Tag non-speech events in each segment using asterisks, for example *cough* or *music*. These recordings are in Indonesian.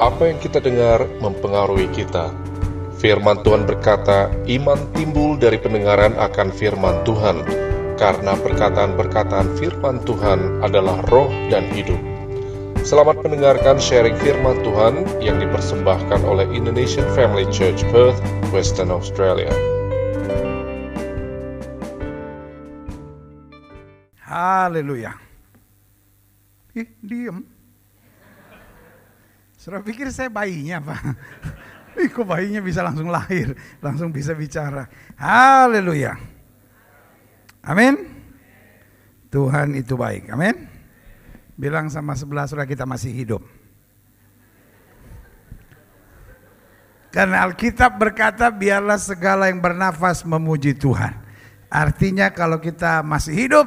Apa yang kita dengar mempengaruhi kita. Firman Tuhan berkata, iman timbul dari pendengaran akan firman Tuhan, karena perkataan-perkataan firman Tuhan adalah roh dan hidup. Selamat mendengarkan sharing firman Tuhan yang dipersembahkan oleh Indonesian Family Church Perth, Western Australia. Haleluya. Ih, diem. Sudah pikir saya bayinya, Pak. *laughs* Ih, kok bayinya bisa langsung lahir, langsung bisa bicara. Haleluya. Amin. Tuhan itu baik. Amin. Bilang sama sebelah saudara kita masih hidup. Karena Alkitab berkata biarlah segala yang bernafas memuji Tuhan. Artinya kalau kita masih hidup,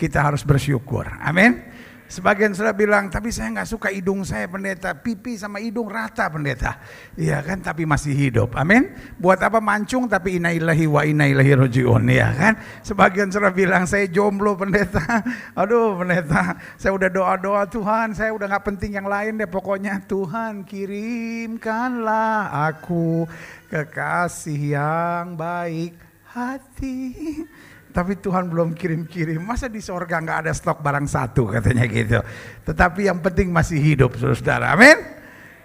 kita harus bersyukur. Amin. Sebagian sudah bilang, tapi saya nggak suka hidung saya pendeta, pipi sama hidung rata pendeta. Iya kan, tapi masih hidup. Amin. Buat apa mancung tapi inailahi wa inailahi rojiun. ya kan. Sebagian sudah bilang, saya jomblo pendeta. *laughs* Aduh pendeta, saya udah doa-doa Tuhan, saya udah nggak penting yang lain deh. Pokoknya Tuhan kirimkanlah aku kekasih yang baik hati. Tapi Tuhan belum kirim-kirim. Masa di sorga nggak ada stok barang satu katanya gitu. Tetapi yang penting masih hidup saudara. Amin.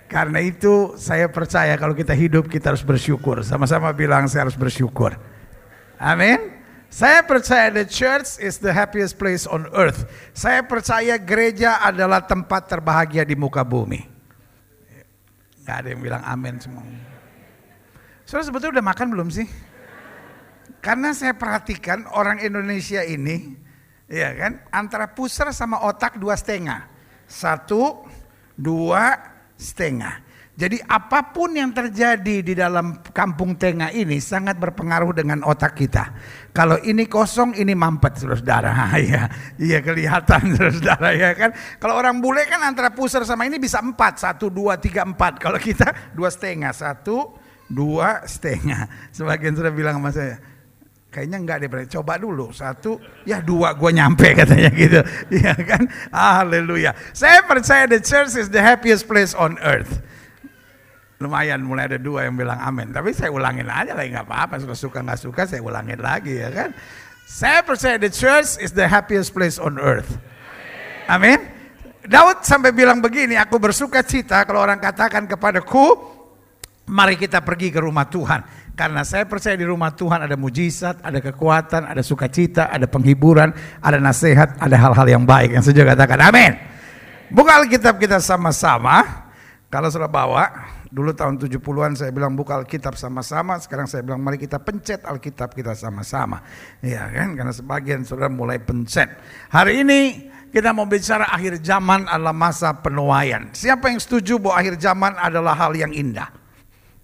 Karena itu saya percaya kalau kita hidup kita harus bersyukur. Sama-sama bilang saya harus bersyukur. Amin. Saya percaya the church is the happiest place on earth. Saya percaya gereja adalah tempat terbahagia di muka bumi. Gak ada yang bilang amin semua. Saudara sebetulnya udah makan belum sih? Karena saya perhatikan orang Indonesia ini, ya kan, antara pusar sama otak dua setengah, satu, dua setengah. Jadi apa pun yang terjadi di dalam kampung tengah ini sangat berpengaruh dengan otak kita. Kalau ini kosong, ini mampet, saudara. *laughs* Iya, iya kelihatan, *laughs* saudara ya kan. Kalau orang bule kan antara pusar sama ini bisa empat, satu, dua, tiga, empat. Kalau kita dua setengah, satu, dua setengah. Sebagian sudah bilang sama saya, Kayaknya enggak deh, coba dulu satu, ya dua gue nyampe *laughs* katanya gitu, ya kan? Haleluya. Saya percaya the church is the happiest place on earth. Lumayan mulai ada dua yang bilang amin, tapi saya ulangin aja lah nggak apa-apa, suka suka nggak suka saya ulangin lagi ya kan? Saya percaya the church is the happiest place on earth. Amin. Daud sampai bilang begini, aku bersuka cita kalau orang katakan kepadaku, mari kita pergi ke rumah Tuhan. Karena saya percaya di rumah Tuhan ada mujizat, ada kekuatan, ada sukacita, ada penghiburan, ada nasihat, ada hal-hal yang baik. Yang saya katakan amin. Buka Alkitab kita sama-sama. Kalau sudah bawa, dulu tahun 70-an saya bilang buka Alkitab sama-sama. Sekarang saya bilang mari kita pencet Alkitab kita sama-sama. Ya kan, karena sebagian sudah mulai pencet. Hari ini kita mau bicara akhir zaman adalah masa penuaian. Siapa yang setuju bahwa akhir zaman adalah hal yang indah?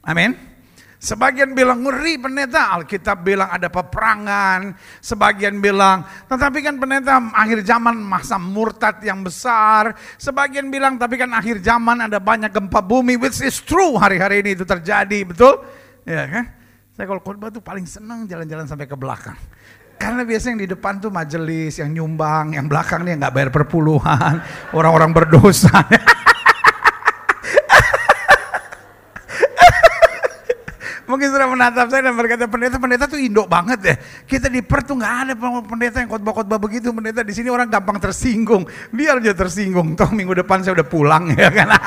Amin. Sebagian bilang ngeri pendeta, Alkitab bilang ada peperangan. Sebagian bilang, tetapi kan pendeta akhir zaman masa murtad yang besar. Sebagian bilang, tapi kan akhir zaman ada banyak gempa bumi, which is true hari-hari ini itu terjadi, betul? Ya kan? Saya kalau khotbah tuh paling senang jalan-jalan sampai ke belakang. Karena biasanya yang di depan tuh majelis, yang nyumbang, yang belakang nih nggak bayar perpuluhan, orang-orang berdosa. *laughs* Mungkin sudah menatap saya dan berkata pendeta pendeta tuh indok banget ya. Kita di Per tuh nggak ada pendeta yang khotbah-khotbah begitu. Pendeta di sini orang gampang tersinggung. Biar aja tersinggung. Toh minggu depan saya udah pulang ya kan. *laughs*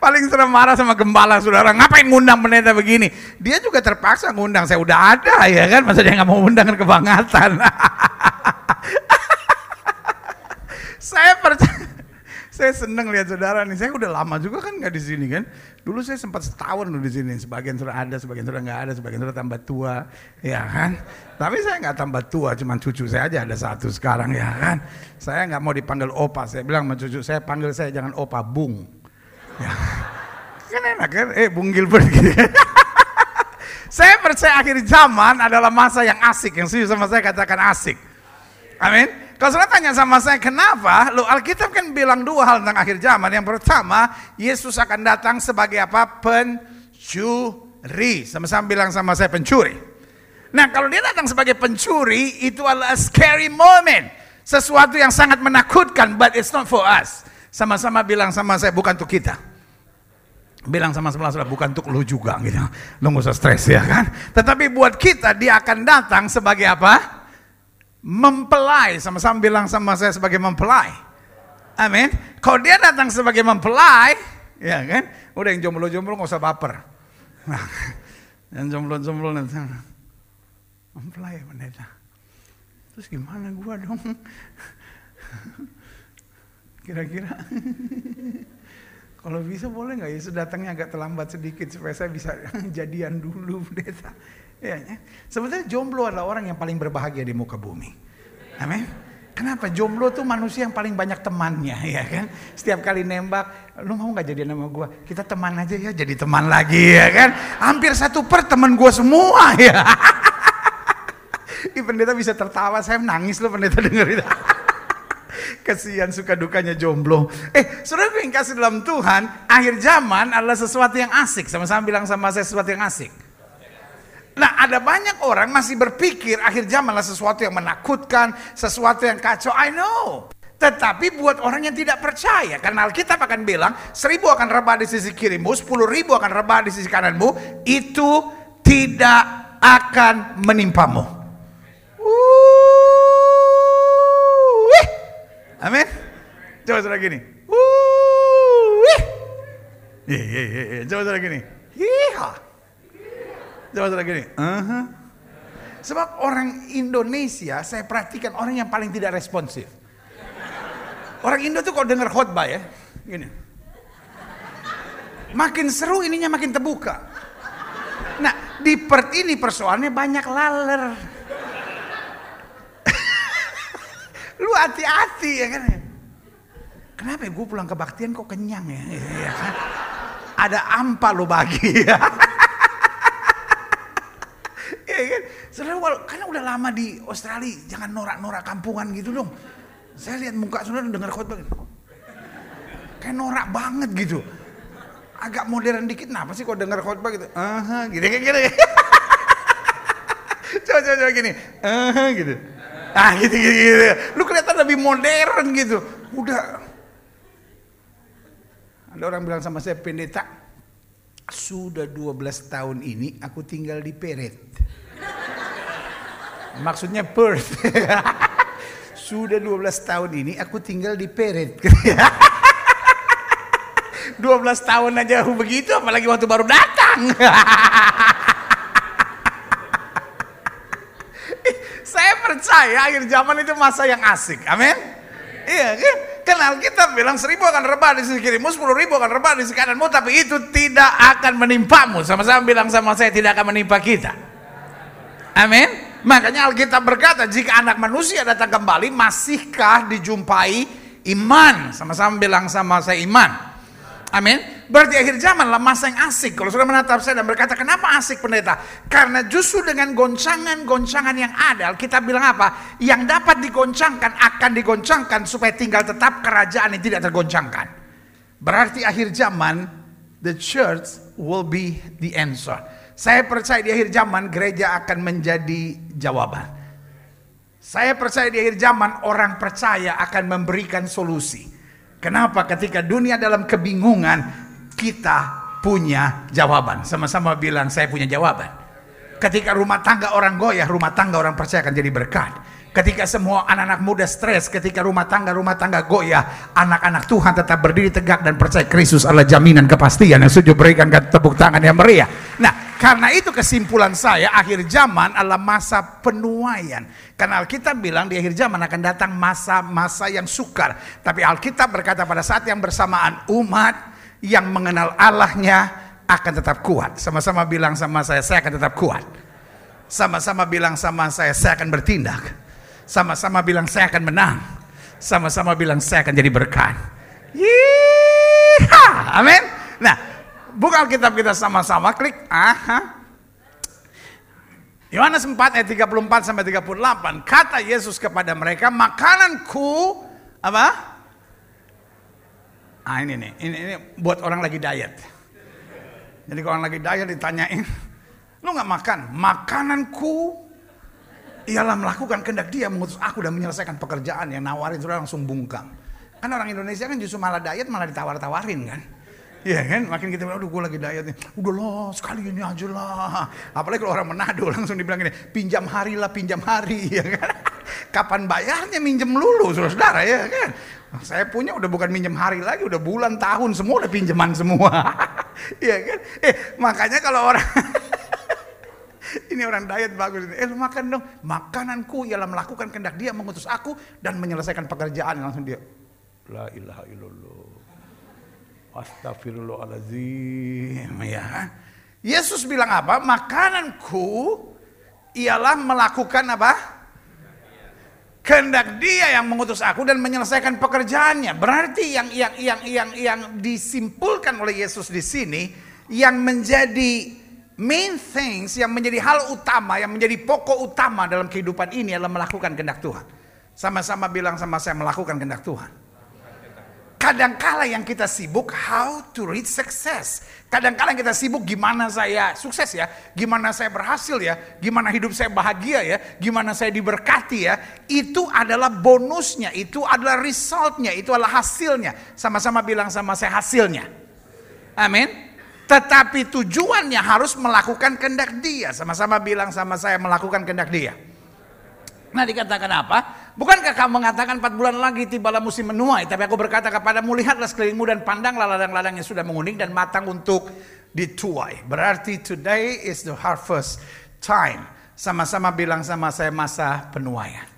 Paling sering marah sama gembala saudara. Ngapain ngundang pendeta begini? Dia juga terpaksa ngundang. Saya udah ada ya kan. Masa dia nggak mau undang kebangatan. *laughs* saya percaya saya seneng lihat saudara nih. Saya udah lama juga kan nggak di sini kan. Dulu saya sempat setahun loh di sini. Sebagian sudah ada, sebagian sudah nggak ada, sebagian sudah tambah tua, ya kan. Tapi saya nggak tambah tua, cuma cucu saya aja ada satu sekarang ya kan. Saya nggak mau dipanggil opa. Saya bilang sama cucu saya panggil saya jangan opa, bung. Ya. Kan enak kan? Eh, bung Gilbert gitu. *laughs* saya percaya akhir zaman adalah masa yang asik. Yang setuju sama saya katakan asik. Amin. Kalau saudara tanya sama saya kenapa, lo Alkitab kan bilang dua hal tentang akhir zaman. Yang pertama, Yesus akan datang sebagai apa? Pencuri. Sama-sama bilang sama saya pencuri. Nah kalau dia datang sebagai pencuri, itu adalah scary moment. Sesuatu yang sangat menakutkan, but it's not for us. Sama-sama bilang sama saya bukan untuk kita. Bilang sama sebelah sebelah bukan untuk lu juga gitu. Lu gak usah stres ya kan. Tetapi buat kita dia akan datang sebagai apa? Mempelai. Sama-sama bilang sama saya sebagai mempelai. Amin. Kalau dia datang sebagai mempelai, ya kan? Udah yang jomblo-jomblo gak usah baper. *laughs* Yang jomblo-jomblo nanti. Mempelai pendeta. Terus gimana gua dong? *laughs* Kira-kira *laughs* kalau bisa boleh nggak Yesus datangnya agak terlambat sedikit supaya saya bisa jadian dulu pendeta. Ya, ya. Sebenarnya jomblo adalah orang yang paling berbahagia di muka bumi. Amin. Kenapa? Jomblo tuh manusia yang paling banyak temannya, *laughs* ya kan? Setiap kali nembak, lu mau nggak jadi nama gua? Kita teman aja ya, jadi teman lagi, *laughs* ya kan? Hampir satu per teman gua semua, *laughs* ya. Ih, pendeta bisa tertawa, saya nangis loh pendeta denger itu. Kesian suka dukanya jomblo. Eh, saudara yang kasih dalam Tuhan, akhir zaman adalah sesuatu yang asik. Sama-sama bilang sama saya sesuatu yang asik. Nah, ada banyak orang masih berpikir akhir zaman adalah sesuatu yang menakutkan, sesuatu yang kacau. I know. Tetapi buat orang yang tidak percaya, karena Alkitab akan bilang, seribu akan rebah di sisi kirimu, sepuluh ribu akan rebah di sisi kananmu, itu tidak akan menimpamu. Amin. Coba saudara gini. Iya, iya, iya, iya. Coba saudara gini. Hiha. Saudara gini. Uh-huh. Sebab orang Indonesia, saya perhatikan orang yang paling tidak responsif. Orang Indo tuh kalau dengar khotbah ya, gini. Makin seru ininya makin terbuka. Nah, di Perth ini persoalannya banyak laler. *laughs* Lu hati-hati ya kan. Kenapa ya gue pulang kebaktian kok kenyang ya? ya kan? Ada ampa lo bagi ya *laughs* kan? Saudara, karena udah lama di Australia, jangan norak-norak kampungan gitu dong. Saya lihat muka saudara dengar khotbah gitu. Kayak norak banget gitu. Agak modern dikit, kenapa sih kok dengar khotbah gitu? Aha, gitu kayak gitu. *laughs* coba coba coba gini. Aha, gitu. Ah gitu, gitu, gitu. Lu kelihatan lebih modern gitu. Udah. Ada orang bilang sama saya, pendeta, sudah 12 tahun ini aku tinggal di Peret. Maksudnya Perth. *laughs* sudah 12 tahun ini aku tinggal di Peret. 12 *laughs* tahun aja aku begitu, apalagi waktu baru datang. *laughs* Saya percaya akhir zaman itu masa yang asik. Amin. Iya kan? Kenal kita bilang seribu akan rebah di sisi kirimu, sepuluh ribu akan rebah di sisi kananmu, tapi itu tidak akan menimpamu. Sama-sama bilang sama saya tidak akan menimpa kita. Amin. Makanya Alkitab berkata, jika anak manusia datang kembali, masihkah dijumpai iman? Sama-sama bilang sama saya iman. Amin. Berarti akhir zaman lah masa yang asik. Kalau sudah menatap saya dan berkata, kenapa asik pendeta? Karena justru dengan goncangan-goncangan yang ada, kita bilang apa? Yang dapat digoncangkan akan digoncangkan supaya tinggal tetap kerajaan yang tidak tergoncangkan. Berarti akhir zaman, the church will be the answer. Saya percaya di akhir zaman gereja akan menjadi jawaban. Saya percaya di akhir zaman orang percaya akan memberikan solusi. Kenapa ketika dunia dalam kebingungan kita punya jawaban. Sama-sama bilang saya punya jawaban. Ketika rumah tangga orang goyah, rumah tangga orang percaya akan jadi berkat. Ketika semua anak-anak muda stres, ketika rumah tangga rumah tangga goyah, anak-anak Tuhan tetap berdiri tegak dan percaya Kristus adalah jaminan kepastian yang setuju berikan tepuk tangan yang meriah. Nah, karena itu kesimpulan saya akhir zaman adalah masa penuaian. Karena Alkitab bilang di akhir zaman akan datang masa-masa yang sukar. Tapi Alkitab berkata pada saat yang bersamaan umat yang mengenal Allahnya akan tetap kuat. Sama-sama bilang sama saya, saya akan tetap kuat. Sama-sama bilang sama saya, saya akan bertindak. Sama-sama bilang saya akan menang. Sama-sama bilang saya akan jadi berkat. Yeeha! Amin. Nah, buka Alkitab kita sama-sama, klik. Aha. Yohanes 4 ayat 34 sampai 38. Kata Yesus kepada mereka, makananku apa? Ah ini nih, ini, ini buat orang lagi diet. Jadi kalau orang lagi diet ditanyain, lu nggak makan? Makananku ialah melakukan kehendak dia mengutus aku dan menyelesaikan pekerjaan yang nawarin sudah langsung bungkam. Kan orang Indonesia kan justru malah diet malah ditawar-tawarin kan. Iya kan, makin kita bilang, aduh gue lagi diet nih. Udah lah, sekali ini aja lah. Apalagi kalau orang Manado *laughs* langsung dibilang ini, pinjam hari lah, pinjam hari. *laughs* Ya kan? Kapan bayarnya minjem lulu, saudara-saudara ya kan. Saya punya udah bukan minjem hari lagi, udah bulan, tahun, semua udah pinjaman semua. *laughs* Iya kan? Eh, makanya kalau orang ini orang diet bagus. Eh lu makan dong. Makananku ialah melakukan kehendak dia mengutus aku dan menyelesaikan pekerjaan. Langsung dia. La ilaha illallah. Astagfirullahaladzim. Ya. Yesus bilang apa? Makananku ialah melakukan apa? Kehendak dia yang mengutus aku dan menyelesaikan pekerjaannya. Berarti yang yang yang yang yang disimpulkan oleh Yesus di sini yang menjadi main things yang menjadi hal utama, yang menjadi pokok utama dalam kehidupan ini adalah melakukan kehendak Tuhan. Sama-sama bilang sama saya melakukan kehendak Tuhan. Kadangkala yang kita sibuk how to reach success. Kadangkala yang kita sibuk gimana saya sukses ya, gimana saya berhasil ya, gimana hidup saya bahagia ya, gimana saya diberkati ya. Itu adalah bonusnya, itu adalah resultnya, itu adalah hasilnya. Sama-sama bilang sama saya hasilnya. Amin. Tetapi tujuannya harus melakukan kehendak dia. Sama-sama bilang sama saya melakukan kehendak dia. Nah dikatakan apa? Bukankah kamu mengatakan empat bulan lagi tibalah musim menuai. Tapi aku berkata kepadamu lihatlah sekelilingmu dan pandanglah ladang-ladang yang sudah menguning dan matang untuk dituai. Berarti today is the harvest time. Sama-sama bilang sama saya masa penuaian.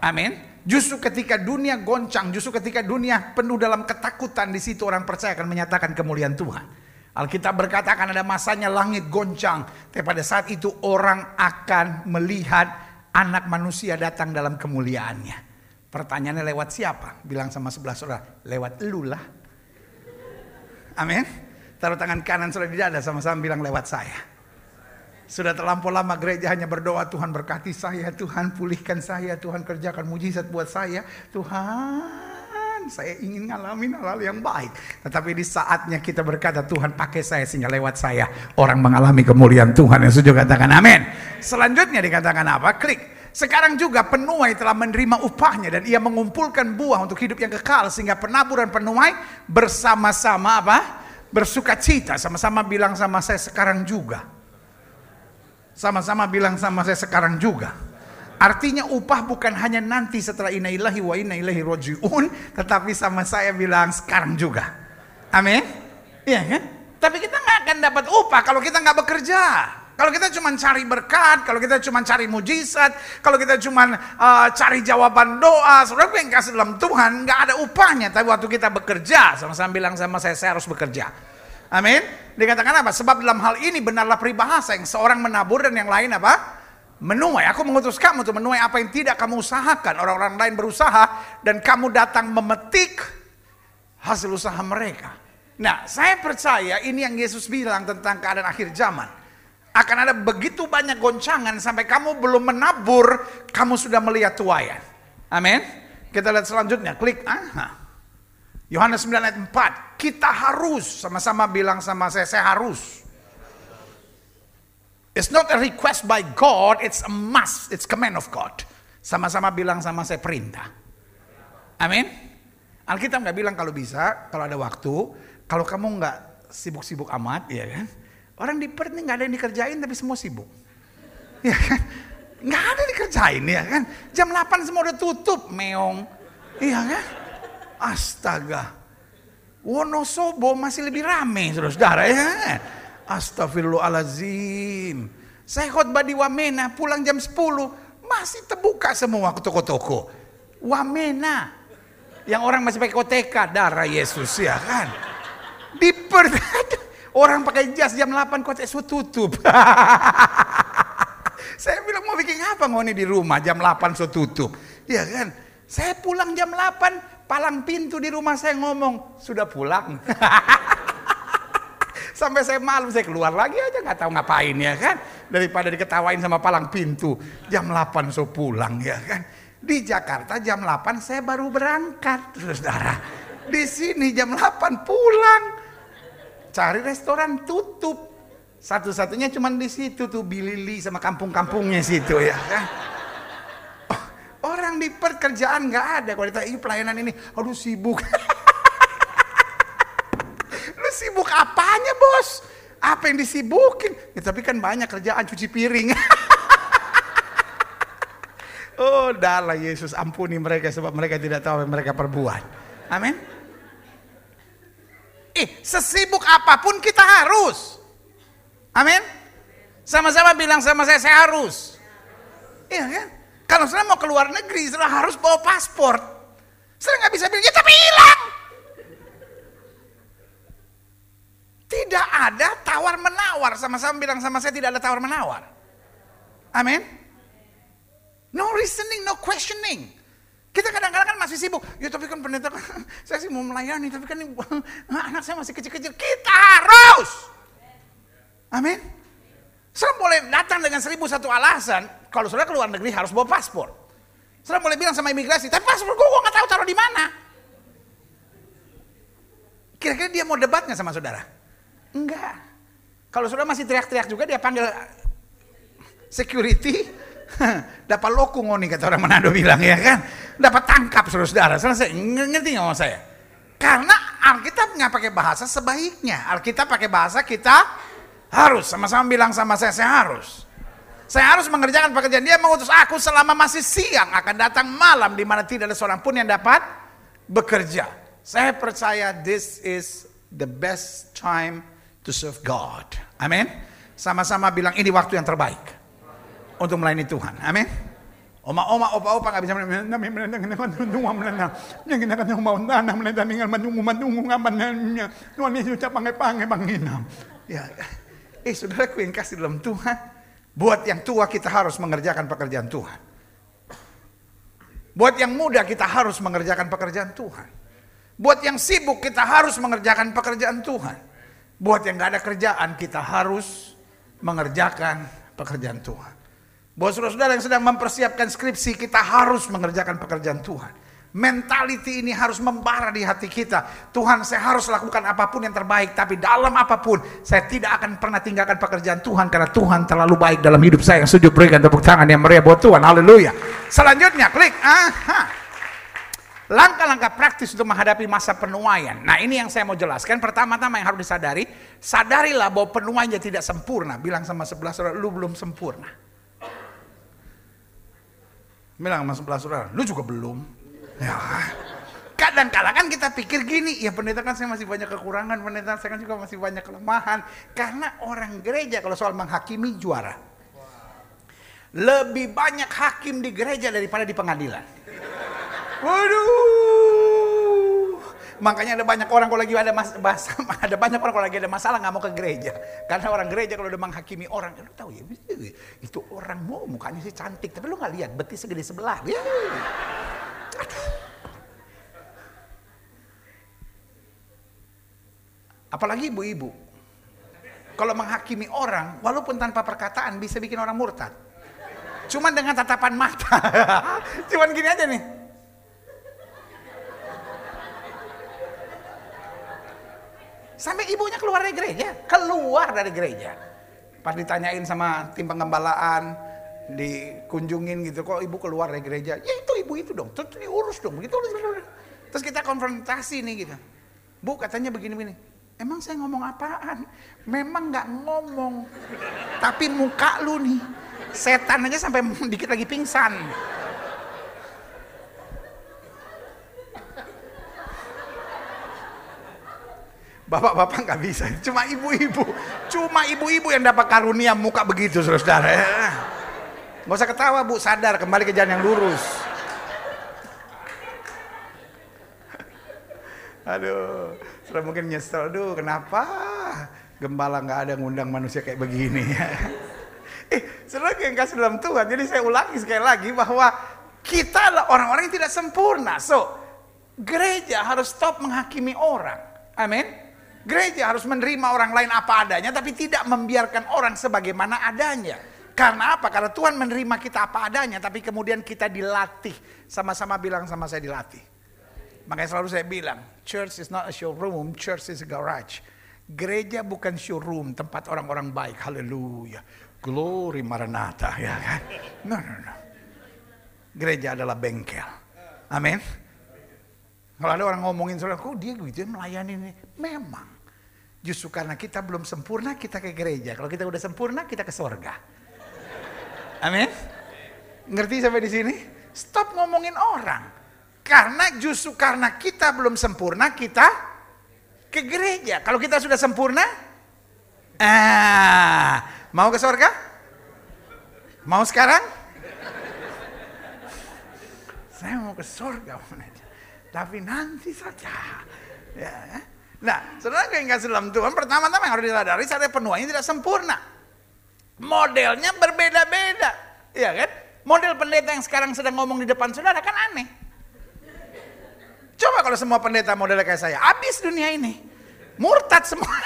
Amin. Justru ketika dunia goncang, justru ketika dunia penuh dalam ketakutan, di situ orang percaya akan menyatakan kemuliaan Tuhan. Alkitab berkata akan ada masanya langit goncang. Tapi pada saat itu orang akan melihat anak manusia datang dalam kemuliaannya. Pertanyaannya lewat siapa? Bilang sama sebelah saudara, lewat lu lah. Amin. Taruh tangan kanan saudara di dada sama-sama bilang lewat saya. Sudah terlampau lama gereja hanya berdoa Tuhan berkati saya, Tuhan pulihkan saya, Tuhan kerjakan mujizat buat saya. Tuhan, saya ingin ngalamin hal-hal yang baik. Tetapi di saatnya kita berkata Tuhan pakai saya sehingga lewat saya orang mengalami kemuliaan Tuhan yang sudah katakan amin. Selanjutnya dikatakan apa? Klik. Sekarang juga penuai telah menerima upahnya dan ia mengumpulkan buah untuk hidup yang kekal sehingga penabur dan penuai bersama-sama apa? Bersuka cita, sama-sama bilang sama saya sekarang juga. Sama-sama bilang sama saya sekarang juga. Artinya upah bukan hanya nanti setelah inna ilahi wa inna roji'un. Tetapi sama saya bilang sekarang juga. Amin. Iya kan? Tapi kita nggak akan dapat upah kalau kita nggak bekerja. Kalau kita cuma cari berkat, kalau kita cuma cari mujizat, kalau kita cuma uh, cari jawaban doa, saudara yang kasih dalam Tuhan, nggak ada upahnya. Tapi waktu kita bekerja, sama-sama bilang sama saya, saya harus bekerja. Amin. Dikatakan apa? Sebab dalam hal ini benarlah peribahasa yang seorang menabur dan yang lain apa? Menuai. Aku mengutus kamu untuk menuai apa yang tidak kamu usahakan. Orang-orang lain berusaha dan kamu datang memetik hasil usaha mereka. Nah, saya percaya ini yang Yesus bilang tentang keadaan akhir zaman akan ada begitu banyak goncangan sampai kamu belum menabur, kamu sudah melihat tuayan. Amin. Kita lihat selanjutnya, klik. Aha. Yohanes 9 ayat 4. Kita harus, sama-sama bilang sama saya, saya harus. It's not a request by God, it's a must, it's command of God. Sama-sama bilang sama saya perintah. Amin. Alkitab nggak bilang kalau bisa, kalau ada waktu, kalau kamu nggak sibuk-sibuk amat, ya kan? Orang di Perth nggak ada yang dikerjain tapi semua sibuk. Ya kan? Nggak ada dikerjain ya kan. Jam 8 semua udah tutup, meong. Iya kan? Astaga. Wonosobo masih lebih rame saudara-saudara ya kan? Astagfirullahaladzim. Saya khotbah di Wamena pulang jam 10. Masih terbuka semua toko-toko. Wamena. Yang orang masih pakai koteka darah Yesus ya kan. Di Perth *laughs* Orang pakai jas jam 8 kok saya tutup. *laughs* saya bilang mau bikin apa ngoni di rumah jam 8 so tutup. Ya kan? Saya pulang jam 8, palang pintu di rumah saya ngomong, sudah pulang. *laughs* Sampai saya malu, saya keluar lagi aja nggak tahu ngapain ya kan. Daripada diketawain sama palang pintu. Jam 8 so pulang ya kan. Di Jakarta jam 8 saya baru berangkat, saudara. Di sini jam 8 pulang. Cari restoran tutup. Satu-satunya cuma di situ tuh Bilili sama kampung-kampungnya situ ya kan. Oh, orang di pekerjaan nggak ada. Kalau ditanya "Ih, pelayanan ini, aduh sibuk. *laughs* Lu sibuk apanya bos? Apa yang disibukin? Ya, tapi kan banyak kerjaan cuci piring. *laughs* oh, dalah Yesus ampuni mereka sebab mereka tidak tahu apa yang mereka perbuat. Amin. Eh, sesibuk apa pun kita harus. Amin. Sama-sama bilang sama saya, saya harus. Iya kan? Kalau saya mau keluar negeri, saya harus bawa paspor. Saya nggak bisa bilang, ya tapi hilang. Tidak ada tawar menawar. Sama-sama bilang sama saya tidak ada tawar menawar. Amin. No reasoning, no questioning. Kita kadang-kadang kan masih sibuk. Ya tapi kan pendeta, *laughs* saya sih mau melayani, tapi kan *laughs* anak saya masih kecil-kecil. Kita harus. Amin. Saudara boleh datang dengan seribu satu alasan, kalau saudara keluar negeri harus bawa paspor. Saudara boleh bilang sama imigrasi, tapi paspor gue, gue gak tahu taruh di mana. Kira-kira dia mau debat nggak sama saudara? Enggak. Kalau saudara masih teriak-teriak juga, dia panggil security, *laughs* dapat lokung nih kata orang Manado bilang ya kan. Dapat tangkap saudara-saudara. Selesai, ngerti nggak saya? Karena Alkitab nggak pakai bahasa sebaiknya. Alkitab pakai bahasa kita harus, sama-sama bilang sama saya, saya harus. Saya harus mengerjakan pekerjaan. Dia mengutus aku selama masih siang. Akan datang malam di mana tidak ada seorang pun yang dapat bekerja. Saya percaya this is the best time to serve God. Amin. Sama-sama bilang ini waktu yang terbaik untuk melayani Tuhan. Amin. Oma-oma, opa-opa nggak bisa. Ya, eh saudaraku yang kasih dalam Tuhan, buat yang tua kita harus mengerjakan pekerjaan Tuhan. Buat yang muda kita harus mengerjakan pekerjaan Tuhan. Buat yang sibuk kita harus mengerjakan pekerjaan Tuhan. Buat yang gak ada kerjaan kita harus mengerjakan pekerjaan Tuhan. Buat saudara-saudara yang sedang mempersiapkan skripsi kita harus mengerjakan pekerjaan Tuhan. Mentality ini harus membara di hati kita. Tuhan saya harus lakukan apa pun yang terbaik. Tapi dalam apa pun saya tidak akan pernah tinggalkan pekerjaan Tuhan. Karena Tuhan terlalu baik dalam hidup saya. Yang sujud berikan tepuk tangan yang meriah buat Tuhan. Haleluya. Selanjutnya klik. Aha. Langkah-langkah praktis untuk menghadapi masa penuaian. Nah ini yang saya mau jelaskan. Pertama-tama yang harus disadari. Sadarilah bahwa penuaiannya tidak sempurna. Bilang sama sebelah saudara, lu belum sempurna. Bilang sama sebelah saudara, lu juga belum. Ya. Kadang-kadang kan kita pikir gini, ya pendeta kan saya masih banyak kekurangan, pendeta saya kan juga masih banyak kelemahan. Karena orang gereja kalau soal menghakimi juara. Lebih banyak hakim di gereja daripada di pengadilan. Waduh. Makanya ada banyak orang kalau lagi ada bahasa, *laughs* ada banyak orang kalau lagi ada masalah nggak mau ke gereja. Karena orang gereja kalau udah menghakimi orang, lu tahu ya itu orang mau mukanya sih cantik, tapi lu nggak lihat betis segede sebelah. Ya. Apalagi ibu-ibu. Kalau menghakimi orang, walaupun tanpa perkataan bisa bikin orang murtad. Cuman dengan tatapan mata. *laughs* Cuman gini aja nih. Sampai ibunya keluar dari gereja, keluar dari gereja. Pas ditanyain sama tim pengembalaan, dikunjungin gitu, kok ibu keluar dari gereja? Ya itu ibu itu dong, terus diurus dong, gitu. Terus kita konfrontasi nih gitu. Bu katanya begini-begini, emang saya ngomong apaan? Memang nggak ngomong, tapi muka lu nih, setan aja sampai *laughs* dikit lagi pingsan. Bapak-bapak nggak bisa, cuma ibu-ibu, cuma ibu-ibu yang dapat karunia muka begitu, saudara. Ya. Gak usah ketawa bu, sadar kembali ke jalan yang lurus. Aduh, sudah mungkin nyesel, aduh kenapa gembala nggak ada ngundang manusia kayak begini *laughs* eh, saudara yang kasih dalam Tuhan, jadi saya ulangi sekali lagi bahwa kita adalah orang-orang yang tidak sempurna. So, gereja harus stop menghakimi orang. Amin. Gereja harus menerima orang lain apa adanya, tapi tidak membiarkan orang sebagaimana adanya. Karena apa? Karena Tuhan menerima kita apa adanya, tapi kemudian kita dilatih. Sama-sama bilang sama saya dilatih. Makanya selalu saya bilang, church is not a showroom, church is a garage. Gereja bukan showroom, tempat orang-orang baik. Haleluya. Glory Maranatha, ya kan? No, no, no. gereja adalah bengkel. Amin. Kalau ada orang ngomongin saudara, kok dia gitu ya melayani ini? Memang. Justru karena kita belum sempurna, kita ke gereja. Kalau kita udah sempurna, kita ke sorga. Amin. Ngerti sampai di sini? Stop ngomongin orang. Karena justru karena kita belum sempurna, kita ke gereja. Kalau kita sudah sempurna, ah, mau ke sorga? Mau sekarang? Saya mau ke sorga, tapi nanti saja. Ya, ya. Nah, saudara yang kasih dalam Tuhan, pertama-tama yang harus disadari, saya penuhnya tidak sempurna. Modelnya berbeda-beda, ya kan? Model pendeta yang sekarang sedang ngomong di depan saudara kan aneh. Coba kalau semua pendeta modelnya kayak saya, habis dunia ini. Murtad semua. *laughs*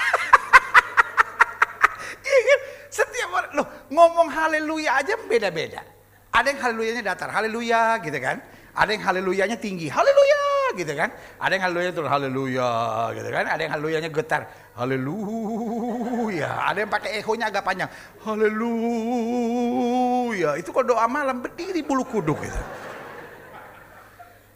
Iya kan? Setiap orang, loh ngomong haleluya aja beda-beda. Ada yang haleluyanya datar, haleluya gitu kan. Ada yang haleluyanya tinggi, haleluya gitu kan. Ada yang haleluyanya turun, haleluya gitu kan. Ada yang haleluyanya getar, haleluya. Ada yang pakai ehonya agak panjang, haleluya. Itu kalau doa malam berdiri bulu kuduk gitu.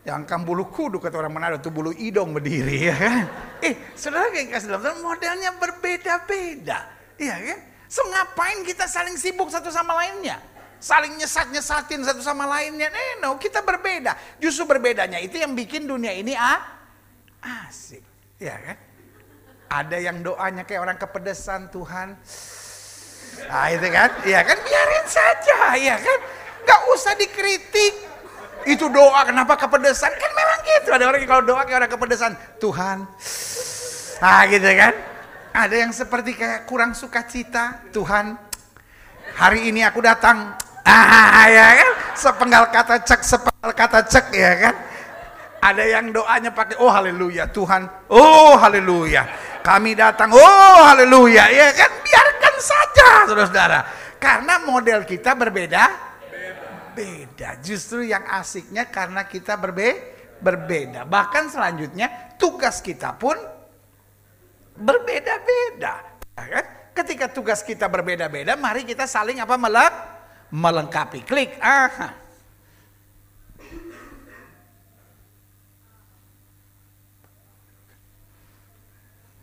Yang kan bulu kuduk kata orang Manado itu bulu idong berdiri ya kan. Eh, saudara kayak kasih dalam modelnya berbeda-beda. Iya kan? So ngapain kita saling sibuk satu sama lainnya? Saling nyesat-nyesatin satu sama lainnya. Eh, no, kita berbeda. Justru berbedanya itu yang bikin dunia ini ah, asik. Ya kan? Ada yang doanya kayak orang kepedesan Tuhan. Nah itu kan, ya kan biarin saja, ya kan. Gak usah dikritik. Itu doa kenapa kepedesan? Kan memang gitu. Ada orang yang kalau doa kayak orang kepedesan. Tuhan. Nah gitu kan. Ada yang seperti kayak kurang sukacita. Tuhan, hari ini aku datang Ah, ya kan? Sepenggal kata cek, sepenggal kata cek ya kan? Ada yang doanya pakai oh haleluya Tuhan. Oh haleluya. Kami datang. Oh haleluya. Ya kan? Biarkan saja Saudara-saudara. Karena model kita berbeda. Beda. Justru yang asiknya karena kita berbe berbeda. Bahkan selanjutnya tugas kita pun berbeda-beda. Ya kan? Ketika tugas kita berbeda-beda, mari kita saling apa melek melengkapi. Klik. Aha.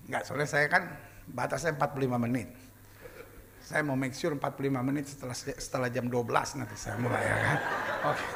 Enggak, soalnya saya kan batasnya 45 menit. Saya mau make sure 45 menit setelah setelah jam 12 nanti saya mulai ya kan. Oke. Okay.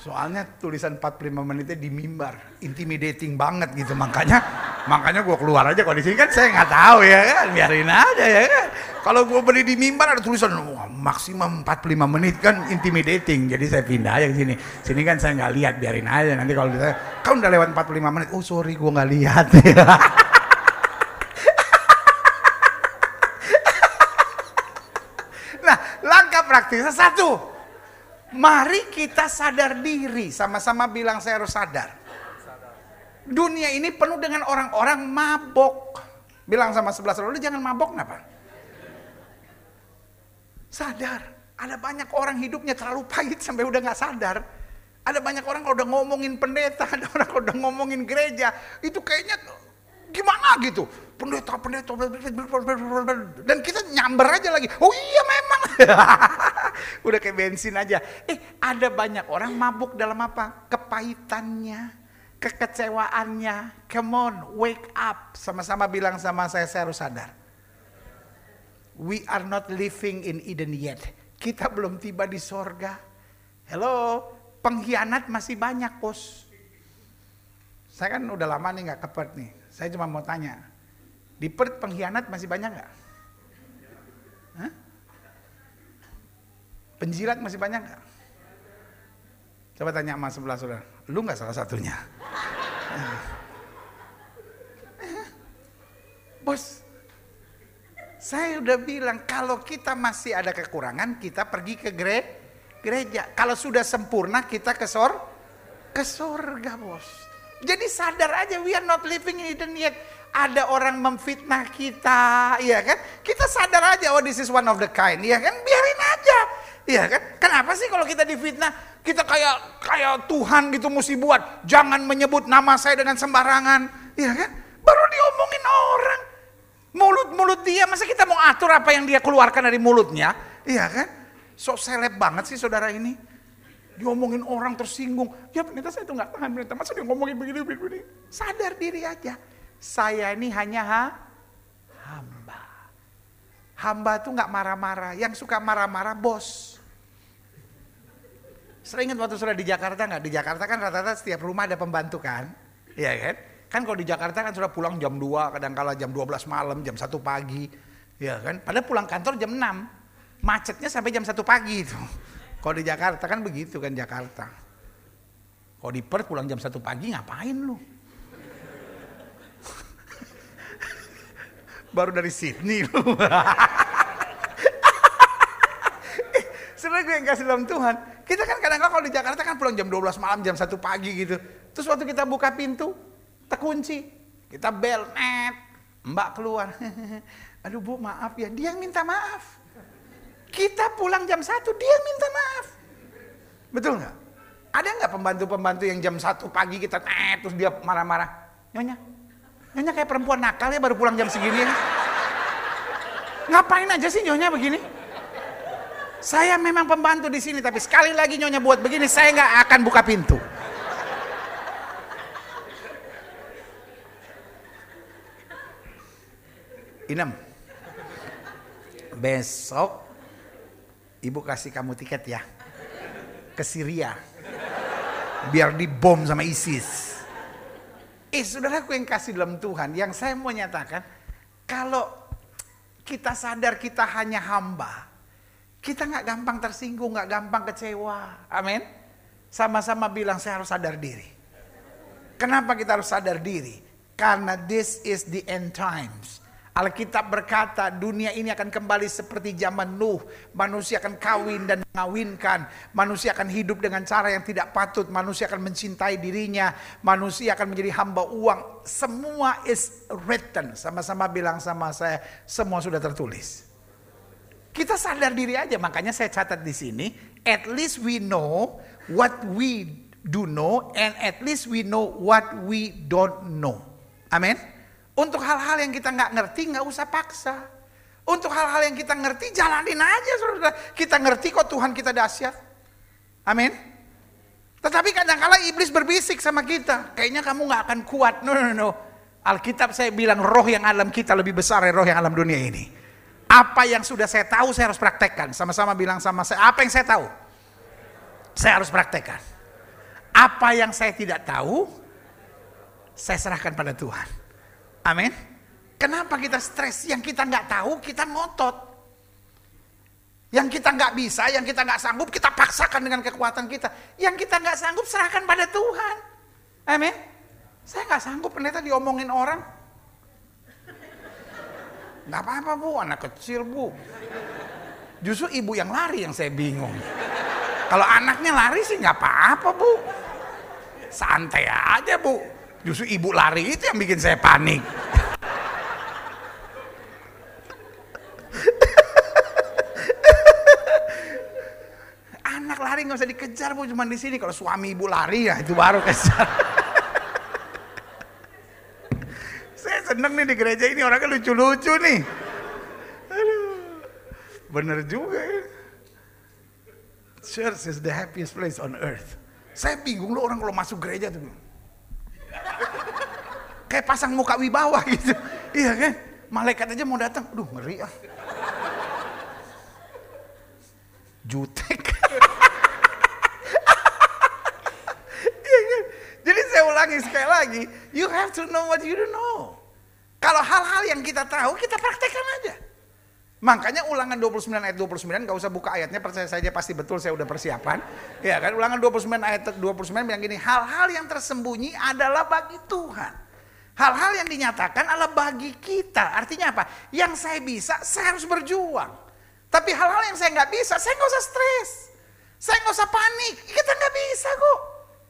Soalnya tulisan 45 menitnya di mimbar, intimidating banget gitu makanya makanya gue keluar aja kalau di sini kan saya nggak tahu ya kan, biarin aja ya kan. Kalau gue beli di mimbar ada tulisan wah, maksimum 45 menit kan intimidating. Jadi saya pindah aja ke sini. Sini kan saya nggak lihat, biarin aja. Nanti kalau ditanya, kau udah lewat 45 menit. Oh sorry, gue nggak lihat. *laughs* nah, langkah praktisnya satu. Mari kita sadar diri. Sama-sama bilang saya harus sadar. Dunia ini penuh dengan orang-orang mabok. Bilang sama sebelah sebelah, jangan mabok kenapa? Sadar. Ada banyak orang hidupnya terlalu pahit sampai udah gak sadar. Ada banyak orang kalau udah ngomongin pendeta, *laughs* ada orang kalau udah ngomongin gereja, itu kayaknya gimana gitu. Pendeta, pendeta, dan kita nyamber aja lagi. Oh iya memang. *laughs* udah kayak bensin aja. Eh ada banyak orang mabuk dalam apa? Kepahitannya, kekecewaannya. Come on, wake up. Sama-sama bilang sama saya, saya harus sadar We are not living in Eden yet. Kita belum tiba di sorga. Hello, pengkhianat masih banyak bos. Saya kan udah lama nih nggak ke Perth nih. Saya cuma mau tanya, di Perth pengkhianat masih banyak nggak? Penjilat masih banyak nggak? Coba tanya sama sebelah saudara, lu nggak salah satunya? Bos, saya udah bilang kalau kita masih ada kekurangan kita pergi ke gere, gereja. Kalau sudah sempurna kita ke sor ke surga bos. Jadi sadar aja we are not living in Eden yet. Ada orang memfitnah kita, ya kan? Kita sadar aja oh this is one of the kind, ya kan? Biarin aja. Ya kan? Kenapa sih kalau kita difitnah kita kayak kayak Tuhan gitu mesti buat jangan menyebut nama saya dengan sembarangan, ya kan? Baru diomongin orang. Mulut-mulut dia, masa kita mau atur apa yang dia keluarkan dari mulutnya? Iya kan? sok seleb banget sih saudara ini. Diomongin orang tersinggung. Ya pendeta saya itu nggak tahan pendeta. Masa dia ngomongin begini, begini. Sadar diri aja. Saya ini hanya ha? hamba. Hamba tuh nggak marah-marah. Yang suka marah-marah bos. Sering ingat waktu sudah di Jakarta nggak? Di Jakarta kan rata-rata setiap rumah ada pembantu kan? Iya kan? Kan kalau di Jakarta kan sudah pulang jam 2, kadang kala jam 12 malam, jam 1 pagi. Ya kan? Padahal pulang kantor jam 6. Macetnya sampai jam 1 pagi itu. *laughs* Kalau di Jakarta kan begitu kan Jakarta. Kalau di Perth pulang jam 1 pagi ngapain lu? *laughs* Baru dari Sydney lu. *laughs* Sebenarnya gue yang kasih dalam Tuhan. Kita kan kadang-kadang kalau di Jakarta kan pulang jam 12 malam, jam 1 pagi gitu. Terus waktu kita buka pintu, terkunci. Kita bel, net. Mbak keluar. *laughs* Aduh bu maaf ya, dia yang minta maaf. Kita pulang jam 1, dia yang minta maaf. Betul nggak? Ada nggak pembantu-pembantu yang jam 1 pagi kita net, terus dia marah-marah. Nyonya, nyonya kayak perempuan nakal ya baru pulang jam segini ya. Ngapain aja sih nyonya begini? Saya memang pembantu di sini, tapi sekali lagi nyonya buat begini, saya nggak akan buka pintu. Inem, besok ibu kasih kamu tiket ya ke Syria, biar dibom sama ISIS. Eh, saudaraku yang kasih dalam Tuhan, yang saya mau nyatakan, kalau kita sadar kita hanya hamba, kita nggak gampang tersinggung, nggak gampang kecewa. Amin. Sama-sama bilang saya harus sadar diri. Kenapa kita harus sadar diri? Karena this is the end times. Alkitab berkata dunia ini akan kembali seperti zaman Nuh. Manusia akan kawin dan mengawinkan. Manusia akan hidup dengan cara yang tidak patut. Manusia akan mencintai dirinya. Manusia akan menjadi hamba uang. Semua is written. Sama-sama bilang sama saya, semua sudah tertulis. Kita sadar diri aja, makanya saya catat di sini. At least we know what we do know, and at least we know what we don't know. Amin. Untuk hal-hal yang kita nggak ngerti, nggak usah paksa. Untuk hal-hal yang kita ngerti, jalanin aja, saudara. Kita ngerti kok Tuhan kita dahsyat. Amin. Tetapi kadang-kala iblis berbisik sama kita. Kayaknya kamu nggak akan kuat. No, no, no. Alkitab saya bilang roh yang alam kita lebih besar dari roh yang alam dunia ini. Apa yang sudah saya tahu saya harus praktekkan. Sama-sama bilang sama saya, apa yang saya tahu? Saya harus praktekkan. Apa yang saya tidak tahu, saya serahkan pada Tuhan. Amin. Kenapa kita stres? Yang kita nggak tahu, kita ngotot. Yang kita nggak bisa, yang kita nggak sanggup, kita paksakan dengan kekuatan kita. Yang kita nggak sanggup, serahkan pada Tuhan. Amin. Saya nggak sanggup pendeta diomongin orang. Nggak apa-apa bu, anak kecil bu. Justru ibu yang lari yang saya bingung. Kalau anaknya lari sih nggak apa-apa bu. Santai aja bu. Justru ibu lari itu yang bikin saya panik. Anak lari nggak usah dikejar bu, cuma di sini. Kalau suami ibu lari ya itu baru kejar. saya seneng nih di gereja ini orangnya lucu-lucu nih. Bener juga ya. Church is the happiest place on earth. Saya bingung loh orang kalau masuk gereja tuh. Kayak pasang muka wibawa gitu. Iya kan? Malaikat aja mau datang. Aduh ngeri ah. Jutek. iya kan? Jadi saya ulangi sekali lagi. You have to know what you don't know. Kalau hal-hal yang kita tahu, kita praktekkan aja. Makanya ulangan 29 ayat 29 gak usah buka ayatnya percaya saja pasti betul saya udah persiapan. Ya kan ulangan 29 ayat 29 bilang gini, hal-hal yang tersembunyi adalah bagi Tuhan. Hal-hal yang dinyatakan adalah bagi kita. Artinya apa? Yang saya bisa, saya harus berjuang. Tapi hal-hal yang saya nggak bisa, saya nggak usah stres. Saya nggak usah panik. Kita nggak bisa kok.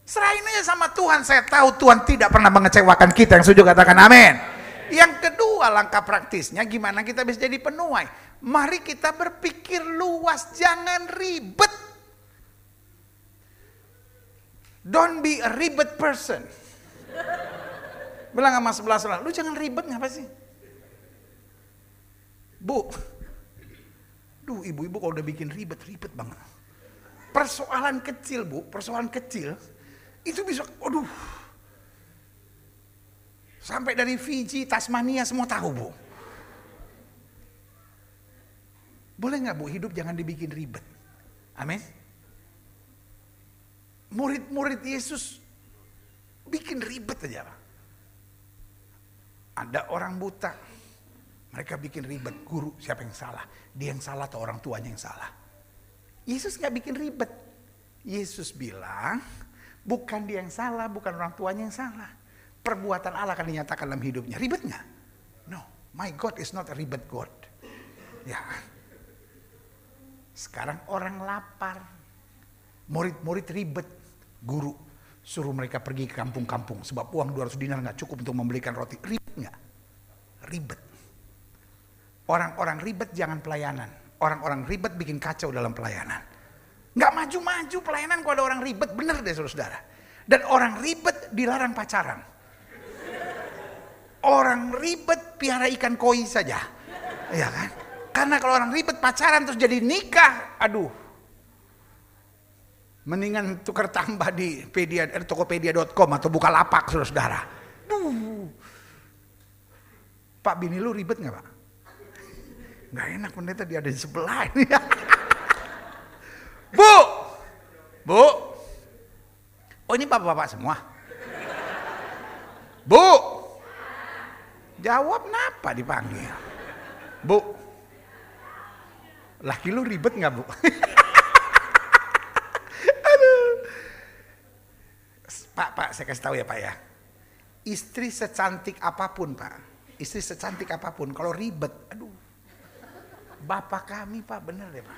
Serahin aja sama Tuhan. Saya tahu Tuhan tidak pernah mengecewakan kita. Yang setuju katakan amin. Yang kedua langkah praktisnya gimana kita bisa jadi penuai. Mari kita berpikir luas, jangan ribet. Don't be a ribet person. Bilang sama sebelah sebelah, lu jangan ribet ngapa sih? Bu, duh ibu-ibu kalau udah bikin ribet, ribet banget. Persoalan kecil bu, persoalan kecil, itu bisa, aduh. Sampai dari Fiji, Tasmania semua tahu bu. Boleh nggak bu hidup jangan dibikin ribet. Amin. Murid-murid Yesus bikin ribet aja. Ada orang buta, mereka bikin ribet, guru siapa yang salah? Dia yang salah atau orang tuanya yang salah? Yesus nggak bikin ribet. Yesus bilang, bukan dia yang salah, bukan orang tuanya yang salah. Perbuatan Allah akan dinyatakan dalam hidupnya. Ribet nggak? No, my God is not a ribet God. Ya, sekarang orang lapar. Murid-murid ribet. Guru suruh mereka pergi ke kampung-kampung. Sebab uang 200 dinar nggak cukup untuk membelikan roti. Ribet nggak? Ribet. Orang-orang ribet jangan pelayanan. Orang-orang ribet bikin kacau dalam pelayanan. Nggak maju-maju pelayanan kalau ada orang ribet. Bener deh saudara-saudara. Dan orang ribet dilarang pacaran. Orang ribet piara ikan koi saja. Iya kan? Karena kalau orang ribet pacaran terus jadi nikah, aduh. Mendingan tukar tambah di pedia, eh, tokopedia.com atau buka lapak saudara-saudara. Pak bini lu ribet nggak pak? Nggak enak pendeta dia ada di sebelah ini. *laughs* Bu, bu, oh ini bapak-bapak semua. Bu, jawab kenapa dipanggil? Bu, Laki lu ribet nggak bu? *laughs* Aduh. Pak, Pak, saya kasih tahu ya Pak ya. Istri secantik apa pun Pak, istri secantik apa pun, kalau ribet, aduh. Bapak kami Pak, bener deh Pak.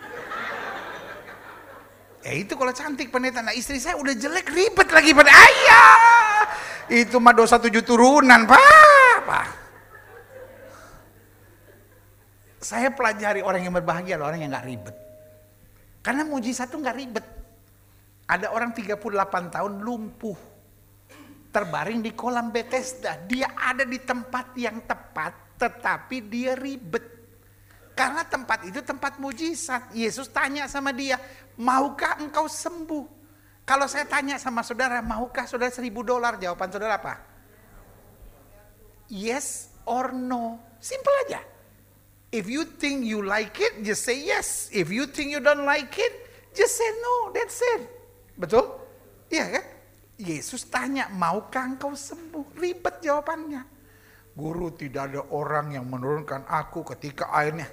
Ya itu kalau cantik pendeta, nah istri saya udah jelek ribet lagi pada ayah. Itu mah dosa tujuh turunan Pak. Pak. Saya pelajari orang yang berbahagia adalah orang yang gak ribet. Karena mujizat itu gak ribet. Ada orang 38 tahun lumpuh. Terbaring di kolam Bethesda. Dia ada di tempat yang tepat, tetapi dia ribet. Karena tempat itu tempat mujizat. Yesus tanya sama dia, maukah engkau sembuh? Kalau saya tanya sama saudara, maukah saudara seribu dolar? Jawaban saudara apa? Yes or no. Simple aja. If you think you like it, just say yes. If you think you don't like it, just say no. That's it. Betul? Iya kan? Yesus tanya, maukah engkau sembuh? Ribet jawabannya. Guru tidak ada orang yang menurunkan aku ketika airnya.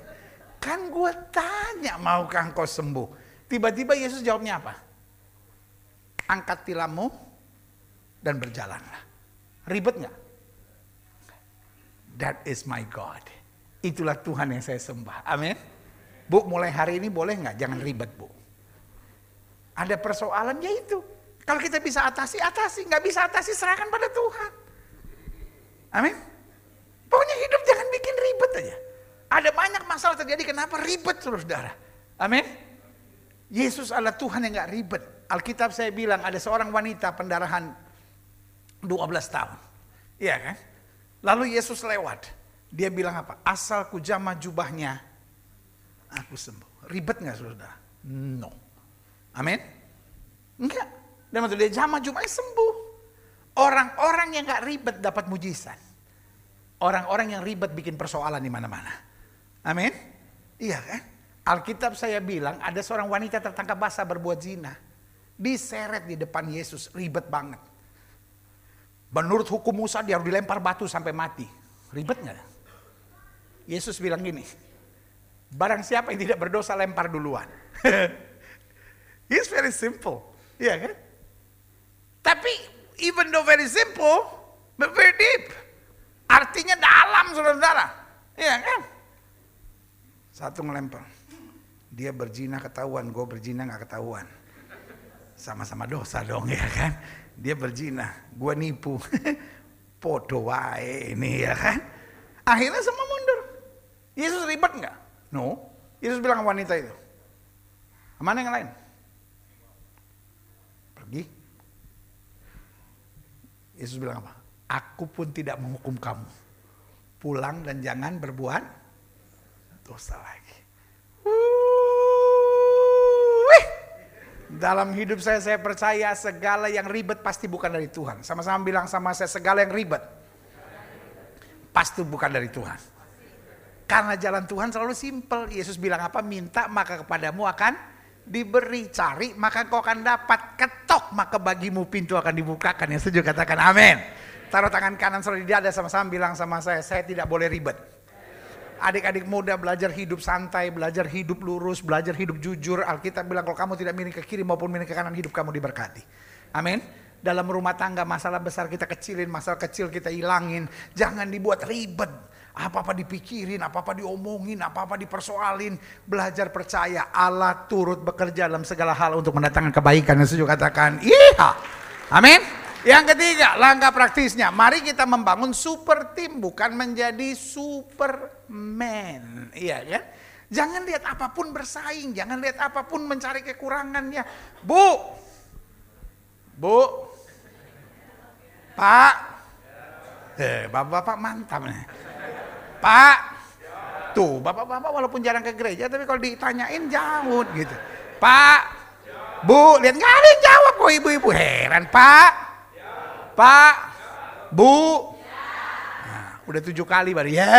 Kan gue tanya, maukah engkau sembuh? Tiba-tiba Yesus jawabnya apa? Angkat tilammu dan berjalanlah. Ribet nggak? That is my God. Itulah Tuhan yang saya sembah. Amin. Bu, mulai hari ini boleh nggak? Jangan ribet, Bu. Ada persoalan ya itu. Kalau kita bisa atasi, atasi. Nggak bisa atasi, serahkan pada Tuhan. Amin. Pokoknya hidup jangan bikin ribet aja. Ada banyak masalah terjadi, kenapa ribet saudara? Amin. Yesus adalah Tuhan yang nggak ribet. Alkitab saya bilang ada seorang wanita pendarahan 12 tahun. Iya kan? Lalu Yesus lewat. Dia bilang apa? Asal ku jamah jubahnya, aku sembuh. Ribet nggak saudara? No. Amin? Enggak. Dan waktu dia jamah jubahnya sembuh. Orang-orang yang nggak ribet dapat mujizat. Orang-orang yang ribet bikin persoalan di mana-mana. Amin? Iya kan? Alkitab saya bilang ada seorang wanita tertangkap basah berbuat zina. Diseret di depan Yesus, ribet banget. Menurut hukum Musa dia harus dilempar batu sampai mati. Ribet nggak? Yesus bilang gini, barang siapa yang tidak berdosa lempar duluan. *laughs* It's very simple, iya kan? Tapi even though very simple, but very deep. Artinya dalam saudara-saudara, iya kan? Satu ngelempar, dia berzina ketahuan, gue berzina nggak ketahuan. Sama-sama dosa dong ya kan? Dia berzina, gue nipu. *laughs* Podo wae ini ya kan? Akhirnya semua. Yesus ribet nggak? No. Yesus bilang wanita itu. Mana yang lain? Pergi. Yesus bilang apa? Aku pun tidak menghukum kamu. Pulang dan jangan berbuat dosa lagi. Uh, Dalam hidup saya, saya percaya segala yang ribet pasti bukan dari Tuhan. Sama-sama bilang sama saya, segala yang ribet pasti bukan dari Tuhan. Karena jalan Tuhan selalu simpel. Yesus bilang apa? Minta maka kepadamu akan diberi. Cari maka kau akan dapat. Ketok maka bagimu pintu akan dibukakan. Yang setuju katakan amin. Taruh tangan kanan selalu di dada sama-sama bilang sama saya, saya tidak boleh ribet. Adik-adik muda belajar hidup santai, belajar hidup lurus, belajar hidup jujur. Alkitab bilang kalau kamu tidak miring ke kiri maupun miring ke kanan, hidup kamu diberkati. Amin. Dalam rumah tangga masalah besar kita kecilin, masalah kecil kita hilangin. Jangan dibuat ribet. Apa-apa dipikirin, apa-apa diomongin, apa-apa dipersoalin. Belajar percaya Allah turut bekerja dalam segala hal untuk mendatangkan kebaikan. Yang setuju katakan, iya. Amin. Yang ketiga, langkah praktisnya. Mari kita membangun super tim, bukan menjadi superman. Iya kan? Jangan lihat apa pun bersaing, jangan lihat apa pun mencari kekurangannya. Bu, Bu, Pak, eh, bapak-bapak mantap nih. Pak, tuh bapak-bapak walaupun jarang ke gereja, tapi kalau ditanyain jawab gitu. Pak, Bu, lihat nggak ada yang jawab kok ibu-ibu heran Pak. Pak, Bu. Nah, udah tujuh kali baru ya.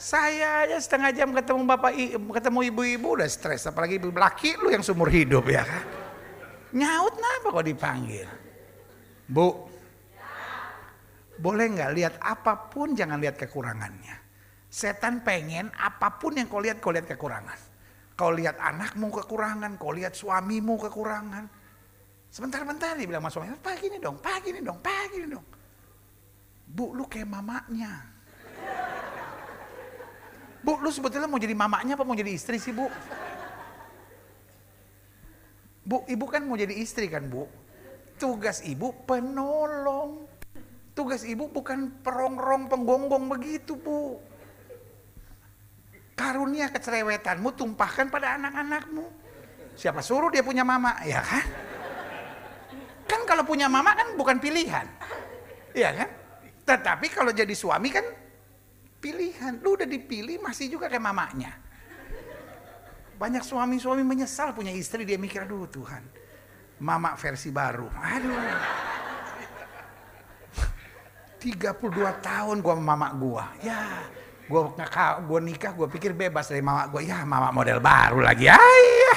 Saya aja setengah jam ketemu bapak, ketemu ibu-ibu udah stres. Apalagi ibu laki lu yang seumur hidup ya kan. Nyaut kenapa kok dipanggil? Bu, boleh nggak lihat apa pun jangan lihat kekurangannya. Setan pengen apa pun yang kau lihat kau lihat kekurangan. Kau lihat anakmu kekurangan, kau lihat suamimu kekurangan. Sebentar-bentar dia bilang mas suami, pak gini dong, pak gini dong, pak gini dong. Bu lu kayak mamanya. Bu lu sebetulnya mau jadi mamanya apa mau jadi istri sih bu? Bu ibu kan mau jadi istri kan bu? Tugas ibu penolong. Tugas ibu bukan perongrong penggonggong begitu bu. Karunia kecerewetanmu tumpahkan pada anak-anakmu. Siapa suruh dia punya mama, ya kan? Kan kalau punya mama kan bukan pilihan. Iya kan? Tetapi kalau jadi suami kan pilihan. Lu udah dipilih masih juga kayak mamanya. Banyak suami-suami menyesal punya istri dia mikir aduh Tuhan. Mama versi baru. Aduh. 32 tahun gua sama mama gua. Ya, gua gua nikah gua pikir bebas dari mama gua. Ya, mama model baru lagi. Ya, iya.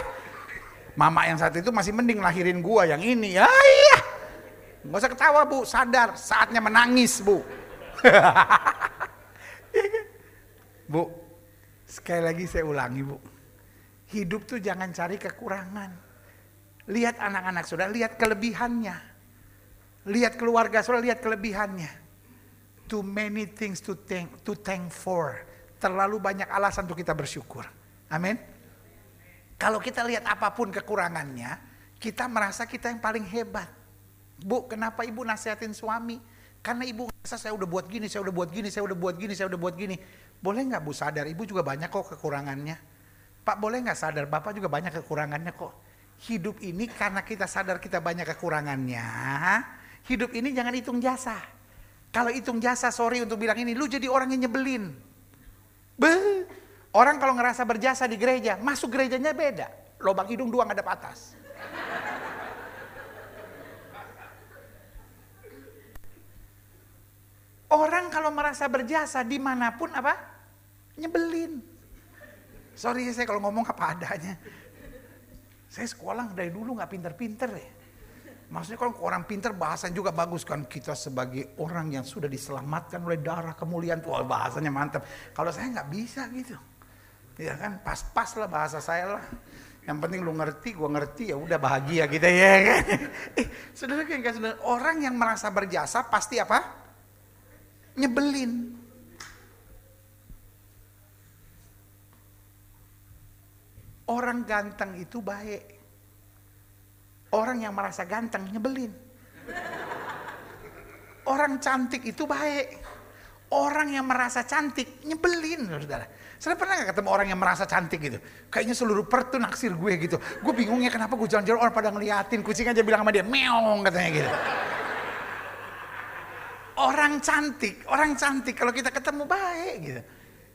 Mama yang satu itu masih mending lahirin gua yang ini. Ya iya. Gak usah ketawa bu, sadar. Saatnya menangis bu. *laughs* Iya kan? bu, sekali lagi saya ulangi bu. Hidup tuh jangan cari kekurangan. Lihat anak-anak sudah, lihat kelebihannya. Lihat keluarga sudah, lihat kelebihannya. Too many things to thank, to thank for. Terlalu banyak alasan untuk kita bersyukur. Amin. Kalau kita lihat apa pun kekurangannya, kita merasa kita yang paling hebat. Bu, kenapa ibu nasihatin suami? Karena ibu merasa saya udah buat gini, saya udah buat gini, saya udah buat gini, saya udah buat gini. Boleh nggak bu sadar, ibu juga banyak kok kekurangannya. Pak boleh nggak sadar, bapak juga banyak kekurangannya kok. Hidup ini karena kita sadar kita banyak kekurangannya. Hidup ini jangan hitung jasa. Kalau hitung jasa, sorry untuk bilang ini, lu jadi orang yang nyebelin. Beuh, Orang kalau ngerasa berjasa di gereja, masuk gerejanya beda. Lobang hidung dua ngadap atas. Orang kalau merasa berjasa di mana pun apa? Nyebelin. Sorry saya kalau ngomong apa adanya. Saya sekolah dari dulu nggak pinter-pinter ya. Maksudnya kalau orang pinter bahasanya juga bagus kan. Kita sebagai orang yang sudah diselamatkan oleh darah kemuliaan. Wah bahasanya mantap. Kalau saya nggak bisa gitu. Ya kan, pas-pas lah bahasa saya lah. Yang penting lu ngerti, gua ngerti, ya udah bahagia gitu ya kan. *laughs* Eh, saudara kan, saudara, orang yang merasa berjasa pasti apa? Nyebelin. Orang ganteng itu baik. Orang yang merasa ganteng nyebelin. Orang cantik itu baik. Orang yang merasa cantik nyebelin, saudara. Saya pernah gak ketemu orang yang merasa cantik gitu? Kayaknya seluruh perut tuh naksir gue gitu. Gue bingungnya kenapa gue jalan-jalan orang pada ngeliatin. Kucing aja bilang sama dia, meong katanya gitu. Orang cantik, orang cantik kalau kita ketemu baik gitu.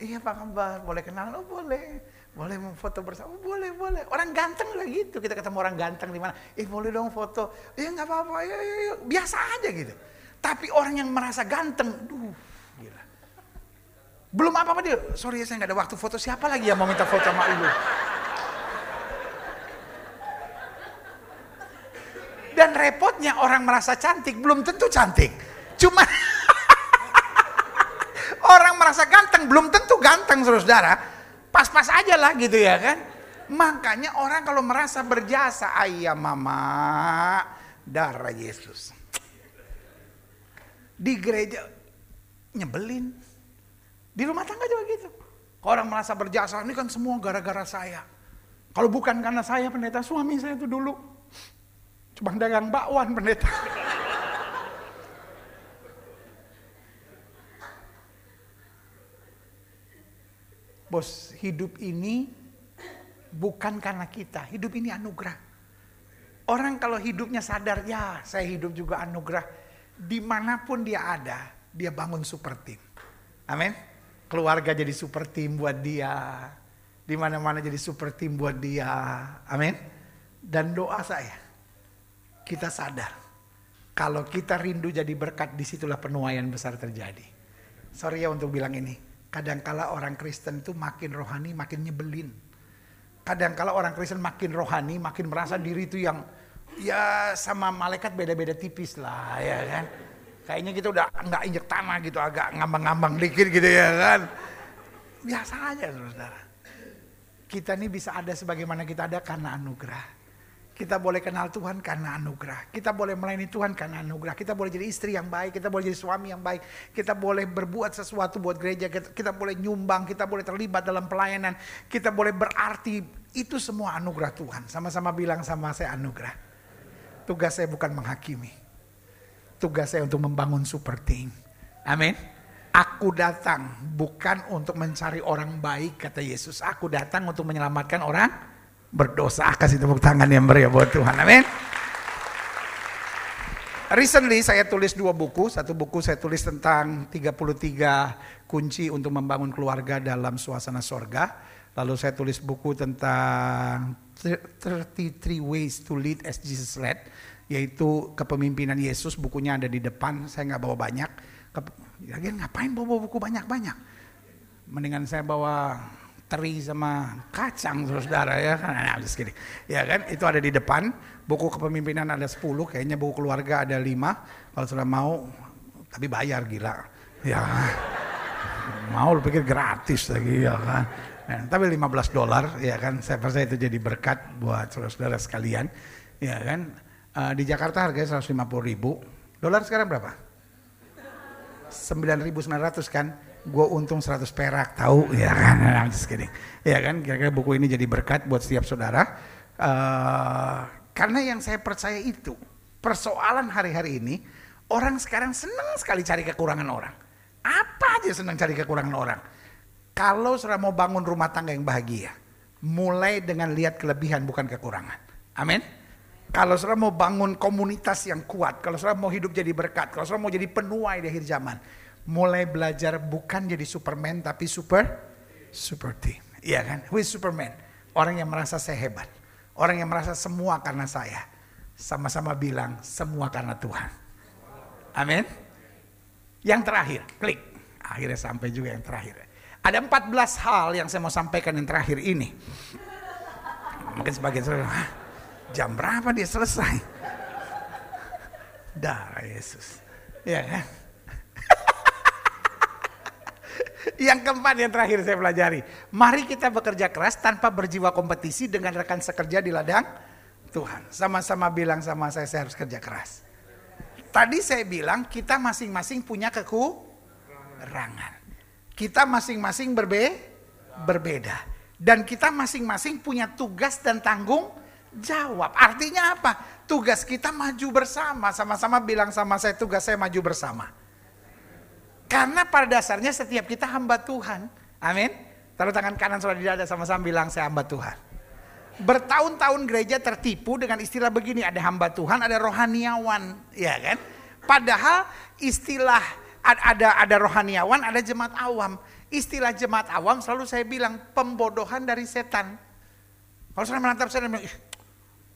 Iya Pak Kembar, boleh kenal? Oh boleh. Boleh mau foto bersama? Boleh, boleh. Orang ganteng lah gitu. Kita ketemu orang ganteng di mana? Eh boleh dong foto. Iya nggak apa-apa, ya, ya, ya. biasa aja gitu. Tapi orang yang merasa ganteng, duh, gila. Belum apa-apa dia, sorry saya nggak ada waktu foto. Siapa lagi yang mau minta foto sama lu? Dan repotnya orang merasa cantik, belum tentu cantik. Cuma *laughs* orang merasa ganteng, belum tentu ganteng saudara. Pas-pas aja lah gitu ya kan. Makanya orang kalau merasa berjasa, ayah mama, darah Yesus. Di gereja nyebelin. Di rumah tangga juga gitu. Kalau orang merasa berjasa, ini kan semua gara-gara saya. Kalau bukan karena saya pendeta, suami saya itu dulu. Cuma dagang bakwan pendeta. Bos, hidup ini bukan karena kita, hidup ini anugerah. Orang kalau hidupnya sadar, ya saya hidup juga anugerah. Di mana pun dia ada, dia bangun super team. Amin. Keluarga jadi super team buat dia. Di mana-mana jadi super team buat dia. Amin. Dan doa saya, kita sadar. Kalau kita rindu jadi berkat, di situlah penuaian besar terjadi. Sorry ya untuk bilang ini Kadangkala orang Kristen itu makin rohani, makin nyebelin. Kadangkala orang Kristen makin rohani, makin merasa diri itu yang ya sama malaikat beda-beda tipis lah ya kan. Kayaknya kita udah nggak injek tanah gitu, agak ngambang-ngambang dikit gitu ya kan. Biasa aja saudara. Kita ini bisa ada sebagaimana kita ada karena anugerah. Kita boleh kenal Tuhan karena anugerah. Kita boleh melayani Tuhan karena anugerah. Kita boleh jadi istri yang baik. Kita boleh jadi suami yang baik. Kita boleh berbuat sesuatu buat gereja. Kita, kita boleh nyumbang. Kita boleh terlibat dalam pelayanan. Kita boleh berarti. Itu semua anugerah Tuhan. Sama-sama bilang sama saya anugerah. Tugas saya bukan menghakimi. Tugas saya untuk membangun super team. Amin. Aku datang bukan untuk mencari orang baik kata Yesus. Aku datang untuk menyelamatkan orang berdosa. Kasih tepuk tangan yang meriah buat Tuhan. Amin. Recently saya tulis dua buku. Satu buku saya tulis tentang 33 kunci untuk membangun keluarga dalam suasana sorga. Lalu saya tulis buku tentang 33 ways to lead as Jesus led. Yaitu kepemimpinan Yesus. Bukunya ada di depan. Saya nggak bawa banyak. Ya, ngapain bawa buku banyak-banyak? Mendingan saya bawa teri sama kacang saudara ya kan? Nah, kidding. ya kan? Itu ada di depan. Buku kepemimpinan ada 10 kayaknya buku keluarga ada 5 kalau sudah mau tapi bayar gila. Ya. Mau lu pikir gratis lagi ya kan? Nah, tapi 15 dolar ya kan? Saya percaya itu jadi berkat buat saudara-saudara sekalian ya kan? Uh, di Jakarta harganya 150 ribu. Dolar sekarang berapa? 9.900 kan gue untung 100 perak tahu ya kan? *laughs* Kidding. Ya kan? Kira-kira buku ini jadi berkat buat setiap saudara. Uh, karena yang saya percaya itu persoalan hari-hari ini orang sekarang senang sekali cari kekurangan orang. Apa aja senang cari kekurangan orang? Kalau saudara mau bangun rumah tangga yang bahagia mulai dengan lihat kelebihan bukan kekurangan. Amin? Kalau saudara mau bangun komunitas yang kuat, kalau saudara mau hidup jadi berkat, kalau saudara mau jadi penuai di akhir zaman, mulai belajar bukan jadi Superman tapi super super team. Iya kan? Who is Superman? Orang yang merasa saya hebat. Orang yang merasa semua karena saya. Sama-sama bilang semua karena Tuhan. Amin. Yang terakhir, klik. Akhirnya sampai juga yang terakhir. Ada 14 hal yang saya mau sampaikan yang terakhir ini. Mungkin sebagian saudara, jam berapa dia selesai? Darah Yesus. Ya kan? *laughs* Yang keempat yang terakhir saya pelajari. Mari kita bekerja keras tanpa berjiwa kompetisi dengan rekan sekerja di ladang Tuhan. Sama-sama bilang sama saya, saya harus kerja keras. Tadi saya bilang kita masing-masing punya kekurangan. Kita masing-masing berbe berbeda. Dan kita masing-masing punya tugas dan tanggung jawab. Artinya apa? Tugas kita maju bersama. Sama-sama bilang sama saya tugas saya maju bersama. Karena pada dasarnya setiap kita hamba Tuhan. Amin. Taruh tangan kanan saudara di dada sama-sama bilang saya hamba Tuhan. Bertahun-tahun gereja tertipu dengan istilah begini, ada hamba Tuhan, ada rohaniawan, ya kan? Padahal istilah ada ada rohaniawan, ada jemaat awam. istilah jemaat awam selalu saya bilang pembodohan dari setan. Kalau saya menatap saya bilang,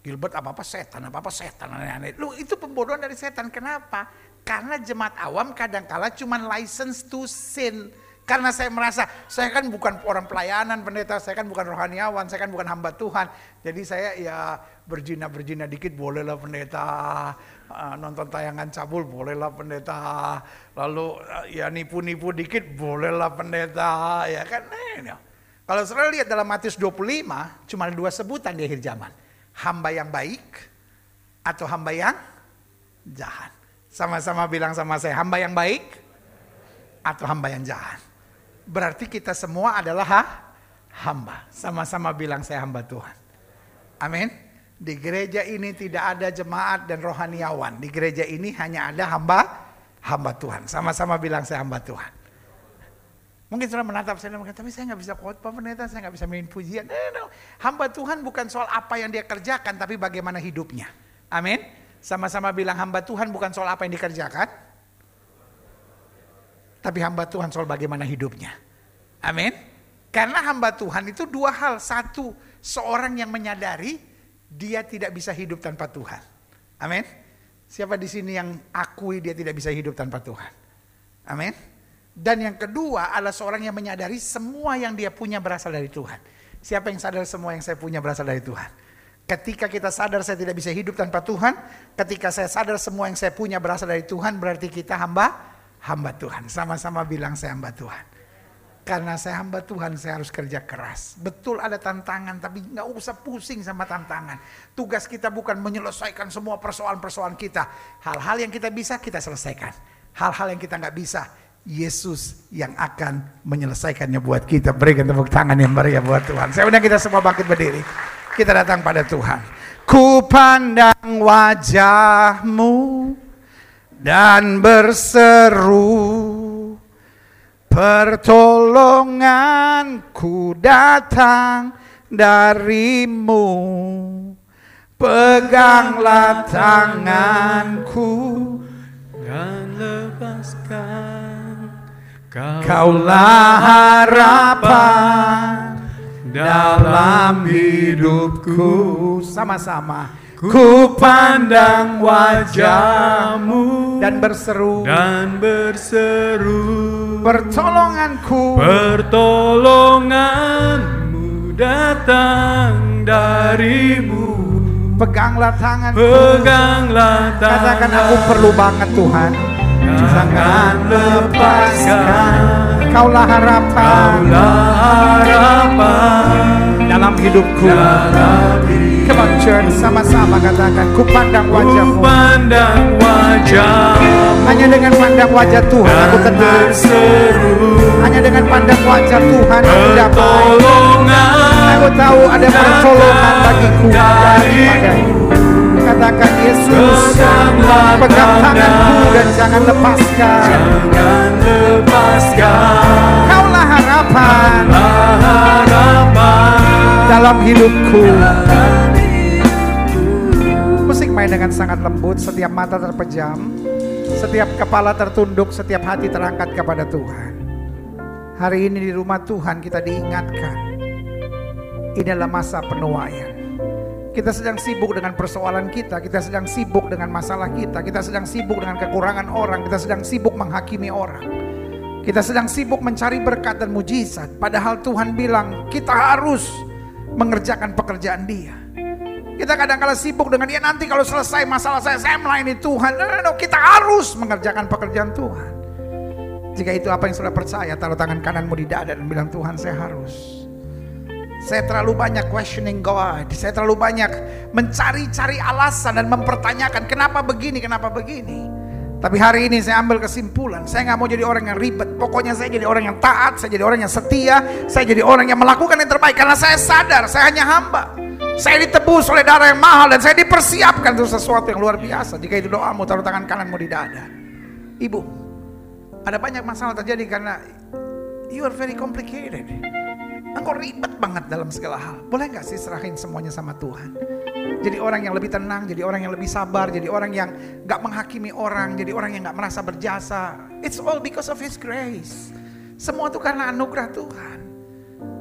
Gilbert apa-apa setan, apa-apa setan, aneh-aneh. Lu itu pembodohan dari setan, kenapa? Karena jemaat awam kadangkala cuma license to sin. Karena saya merasa, saya kan bukan orang pelayanan pendeta, saya kan bukan rohaniawan, saya kan bukan hamba Tuhan. Jadi saya ya berjina-berjina dikit bolehlah pendeta, uh, nonton tayangan cabul bolehlah pendeta, lalu uh, ya nipu-nipu dikit bolehlah pendeta, ya kan. Nah, Kalau saudara lihat dalam Matius 25, cuma dua sebutan di akhir zaman. Hamba yang baik atau hamba yang jahat. Sama-sama bilang sama saya, hamba yang baik atau hamba yang jahat. Berarti kita semua adalah ha? hamba. Sama-sama bilang saya hamba Tuhan. Amin. Di gereja ini tidak ada jemaat dan rohaniawan. Di gereja ini hanya ada hamba hamba Tuhan. Sama-sama bilang saya hamba Tuhan. Mungkin sudah menatap saya dan tapi saya nggak bisa khotbah pendeta, saya nggak bisa main pujian. No, no. Hamba Tuhan bukan soal apa yang dia kerjakan, tapi bagaimana hidupnya. Amin. Sama-sama bilang hamba Tuhan bukan soal apa yang dikerjakan, tapi hamba Tuhan soal bagaimana hidupnya. Amin. Karena hamba Tuhan itu dua hal. Satu, seorang yang menyadari dia tidak bisa hidup tanpa Tuhan. Amin. Siapa di sini yang akui dia tidak bisa hidup tanpa Tuhan? Amin. Dan yang kedua adalah seorang yang menyadari semua yang dia punya berasal dari Tuhan. Siapa yang sadar semua yang saya punya berasal dari Tuhan? Ketika kita sadar saya tidak bisa hidup tanpa Tuhan, ketika saya sadar semua yang saya punya berasal dari Tuhan, berarti kita hamba hamba Tuhan. Sama-sama bilang saya hamba Tuhan. Karena saya hamba Tuhan, saya harus kerja keras. Betul ada tantangan, tapi nggak usah pusing sama tantangan. Tugas kita bukan menyelesaikan semua persoalan-persoalan kita. Hal-hal yang kita bisa, kita selesaikan. Hal-hal yang kita nggak bisa, Yesus yang akan menyelesaikannya buat kita. Berikan tepuk tangan yang meriah buat Tuhan. Saya undang kita semua bangkit berdiri. Kita datang pada Tuhan. Ku pandang wajahmu dan berseru pertolonganku datang darimu peganglah tanganku dan lepaskan kaulah harapan dalam hidupku. Sama-sama. Ku pandang wajahmu dan berseru. Dan berseru. Pertolonganku. Pertolonganmu datang darimu. Peganglah tanganku. Peganglah tangan katakan aku perlu banget Tuhan jangan lepaskan. Kaulah harapan. Kaulah harapan dalam hidupku. dalam hidupku Come on church, sama-sama katakan Ku pandang wajahmu. Ku pandang wajahmu. Hanya dengan pandang wajah Tuhan aku tenang berseru. Hanya dengan pandang wajah Tuhan aku Pertolongan Aku tahu ada pertolongan bagiku daripada Katakan Yesus Pegang tanganku dan jangan lepaskan. Jangan lepaskan. Kaulah harapan. Harapan. Dalam hidupku. Musik main dengan sangat lembut. Setiap mata terpejam. Setiap kepala tertunduk. Setiap hati terangkat kepada Tuhan. Hari ini di rumah Tuhan kita diingatkan. Ini adalah masa penuaian kita sedang sibuk dengan persoalan kita, kita sedang sibuk dengan masalah kita, kita sedang sibuk dengan kekurangan orang, kita sedang sibuk menghakimi orang. Kita sedang sibuk mencari berkat dan mujizat, padahal Tuhan bilang kita harus mengerjakan pekerjaan dia. Kita kadang kala sibuk dengan ya nanti kalau selesai masalah saya, saya melayani Tuhan. No, no, no, kita harus mengerjakan pekerjaan Tuhan. Jika itu apa yang sudah percaya, taruh tangan kananmu di dada dan bilang Tuhan saya harus. Saya terlalu banyak questioning God. Saya terlalu banyak mencari-cari alasan dan mempertanyakan kenapa begini, kenapa begini. Tapi hari ini saya ambil kesimpulan, saya nggak mau jadi orang yang ribet. Pokoknya saya jadi orang yang taat, saya jadi orang yang setia, saya jadi orang yang melakukan yang terbaik karena saya sadar saya hanya hamba. Saya ditebus oleh darah yang mahal dan saya dipersiapkan untuk sesuatu yang luar biasa. Jika itu doamu, taruh tangan kananmu di dada. Ibu, ada banyak masalah terjadi karena you are very complicated. Engkau ribet banget dalam segala hal. Boleh nggak sih serahin semuanya sama Tuhan? Jadi orang yang lebih tenang, jadi orang yang lebih sabar, jadi orang yang gak menghakimi orang, jadi orang yang gak merasa berjasa. It's all because of His grace. Semua itu karena anugerah Tuhan.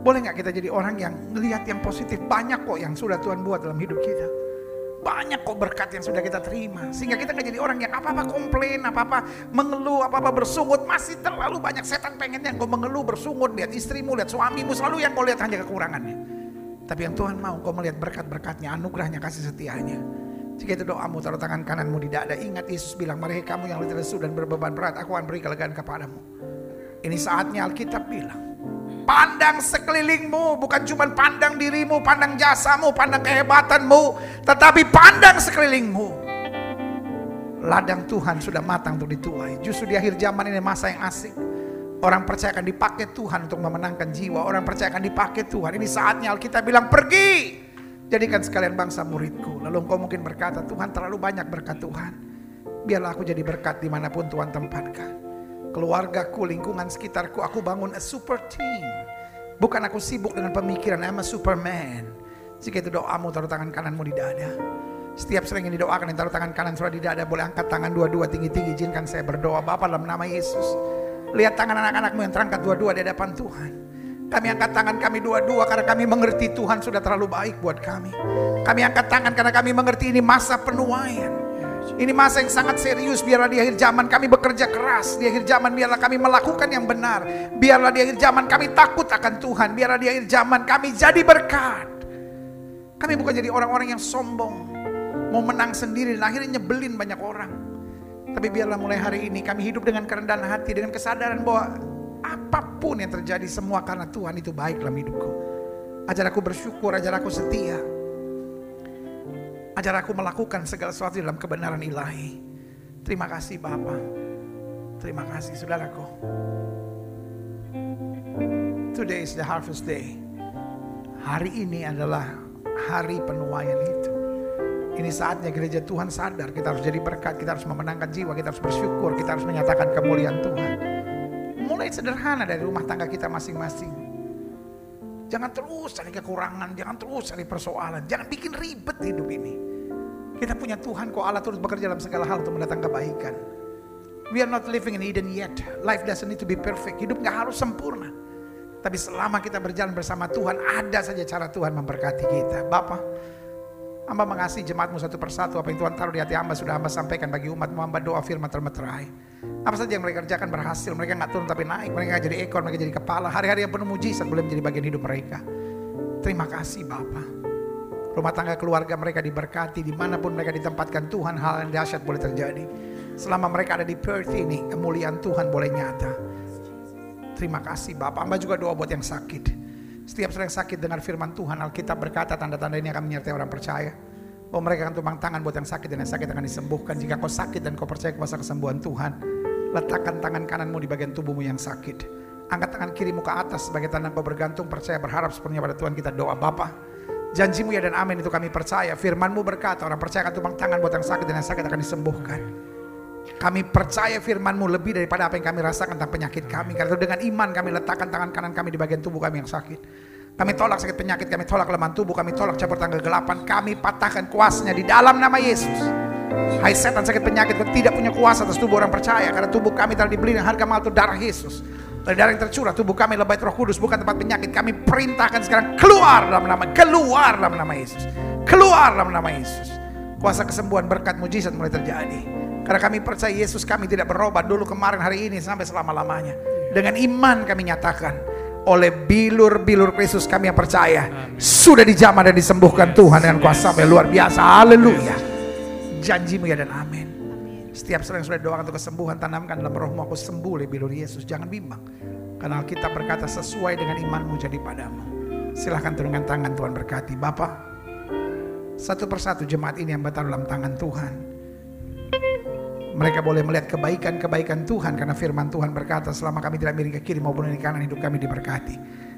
Boleh nggak kita jadi orang yang melihat yang positif? Banyak kok yang sudah Tuhan buat dalam hidup kita. Banyak kok berkat yang sudah kita terima. Sehingga kita nggak jadi orang yang apa-apa komplain, apa-apa mengeluh, apa-apa bersungut. Masih terlalu banyak setan pengen yang kau mengeluh, bersungut. Lihat istrimu, lihat suamimu. Selalu yang kau lihat hanya kekurangannya. Tapi yang Tuhan mau kau melihat berkat-berkatnya, anugerahnya, kasih setianya. Jika itu doamu, taruh tangan kananmu di dada. Ingat Yesus bilang, mereka kamu yang letih lesu dan berbeban berat, aku akan beri kelegaan kepadamu. Ini saatnya Alkitab bilang, Pandang sekelilingmu, bukan cuma pandang dirimu, pandang jasamu, pandang kehebatanmu, tetapi pandang sekelilingmu. Ladang Tuhan sudah matang untuk dituai. Justru di akhir zaman ini masa yang asik. Orang percaya akan dipakai Tuhan untuk memenangkan jiwa. Orang percaya akan dipakai Tuhan. Ini saatnya Alkitab bilang pergi. Jadikan sekalian bangsa muridku. Lalu engkau mungkin berkata, Tuhan terlalu banyak berkat Tuhan. Biarlah aku jadi berkat di mana pun Tuhan tempatkan keluargaku, lingkungan sekitarku, aku bangun a super team. Bukan aku sibuk dengan pemikiran, I'm a superman. Jika itu doamu, taruh tangan kananmu di dada. Setiap sering yang didoakan, yang taruh tangan kanan sudah di dada, boleh angkat tangan dua-dua tinggi-tinggi, izinkan saya berdoa. Bapak dalam nama Yesus. Lihat tangan anak-anakmu yang terangkat dua-dua di hadapan Tuhan. Kami angkat tangan kami dua-dua karena kami mengerti Tuhan sudah terlalu baik buat kami. Kami angkat tangan karena kami mengerti ini masa penuaian. Ini masa yang sangat serius. Biarlah di akhir zaman kami bekerja keras. Di akhir zaman biarlah kami melakukan yang benar. Biarlah di akhir zaman kami takut akan Tuhan. Biarlah di akhir zaman kami jadi berkat. Kami bukan jadi orang-orang yang sombong. Mau menang sendiri dan akhirnya nyebelin banyak orang. Tapi biarlah mulai hari ini kami hidup dengan kerendahan hati. Dengan kesadaran bahwa apa pun yang terjadi semua karena Tuhan itu baik dalam hidupku. Ajar aku bersyukur, ajar aku setia. Ajar aku melakukan segala sesuatu dalam kebenaran ilahi. Terima kasih Bapa. Terima kasih saudaraku. Today is the harvest day. Hari ini adalah hari penuaian itu. Ini saatnya gereja Tuhan sadar kita harus jadi berkat, kita harus memenangkan jiwa, kita harus bersyukur, kita harus menyatakan kemuliaan Tuhan. Mulai sederhana dari rumah tangga kita masing-masing. Jangan terus cari kekurangan, jangan terus cari persoalan, jangan bikin ribet hidup ini. Kita punya Tuhan kok Allah terus bekerja dalam segala hal untuk mendatangkan kebaikan. We are not living in Eden yet. Life doesn't need to be perfect. Hidup gak harus sempurna. Tapi selama kita berjalan bersama Tuhan, ada saja cara Tuhan memberkati kita. Bapak, hamba mengasihi jemaatmu satu persatu. Apa yang Tuhan taruh di hati hamba sudah hamba sampaikan bagi umatmu. Hamba doa firman termeterai. Apa saja yang mereka kerjakan berhasil. Mereka nggak turun tapi naik. Mereka jadi ekor, mereka jadi kepala. Hari-hari yang penuh mujizat boleh menjadi bagian hidup mereka. Terima kasih Bapak. Rumah tangga keluarga mereka diberkati. Di mana pun mereka ditempatkan Tuhan, hal yang dahsyat boleh terjadi. Selama mereka ada di Perth ini, kemuliaan Tuhan boleh nyata. Terima kasih Bapak. Hamba juga doa buat yang sakit. Setiap sering sakit dengar firman Tuhan, Alkitab berkata tanda-tanda ini akan menyertai orang percaya. Bahwa mereka akan tumpang tangan buat yang sakit dan yang sakit akan disembuhkan. Jika kau sakit dan kau percaya kuasa kesembuhan Tuhan, letakkan tangan kananmu di bagian tubuhmu yang sakit. Angkat tangan kirimu ke atas sebagai tanda kau bergantung, percaya, berharap sepenuhnya pada Tuhan kita doa Bapak. Janjimu ya dan amin itu kami percaya. Firmanmu berkata orang percaya akan tumpang tangan buat yang sakit dan yang sakit akan disembuhkan. Kami percaya firmanmu lebih daripada apa yang kami rasakan tentang penyakit kami. Karena itu dengan iman kami letakkan tangan kanan kami di bagian tubuh kami yang sakit. Kami tolak sakit penyakit, kami tolak kelemahan tubuh, kami tolak campur tangan kegelapan. Kami patahkan kuasanya di dalam nama Yesus. Hai setan sakit penyakit tidak punya kuasa atas tubuh orang percaya. Karena tubuh kami telah dibeli dengan harga mahal itu darah Yesus. Dari darah yang tercurah, tubuh kami lebay roh kudus, bukan tempat penyakit. Kami perintahkan sekarang keluar dalam nama, keluar dalam nama Yesus. Keluar dalam nama Yesus. Kuasa kesembuhan berkat mujizat mulai terjadi. Karena kami percaya Yesus kami tidak berubah dulu kemarin hari ini sampai selama-lamanya. Dengan iman kami nyatakan oleh bilur-bilur Kristus kami yang percaya sudah dijamah dan disembuhkan Tuhan dengan kuasa yang luar biasa. Haleluya. Janjimu ya dan amin. Setiap sering sudah doakan untuk kesembuhan tanamkan dalam rohmu aku sembuh oleh bilur Yesus. Jangan bimbang. Karena kita berkata sesuai dengan imanmu jadi padamu. Silahkan turunkan tangan Tuhan berkati. Bapak, satu persatu jemaat ini yang batal dalam tangan Tuhan. Mereka boleh melihat kebaikan-kebaikan Tuhan karena firman Tuhan berkata selama kami tidak miring ke kiri maupun ke kanan hidup kami diberkati.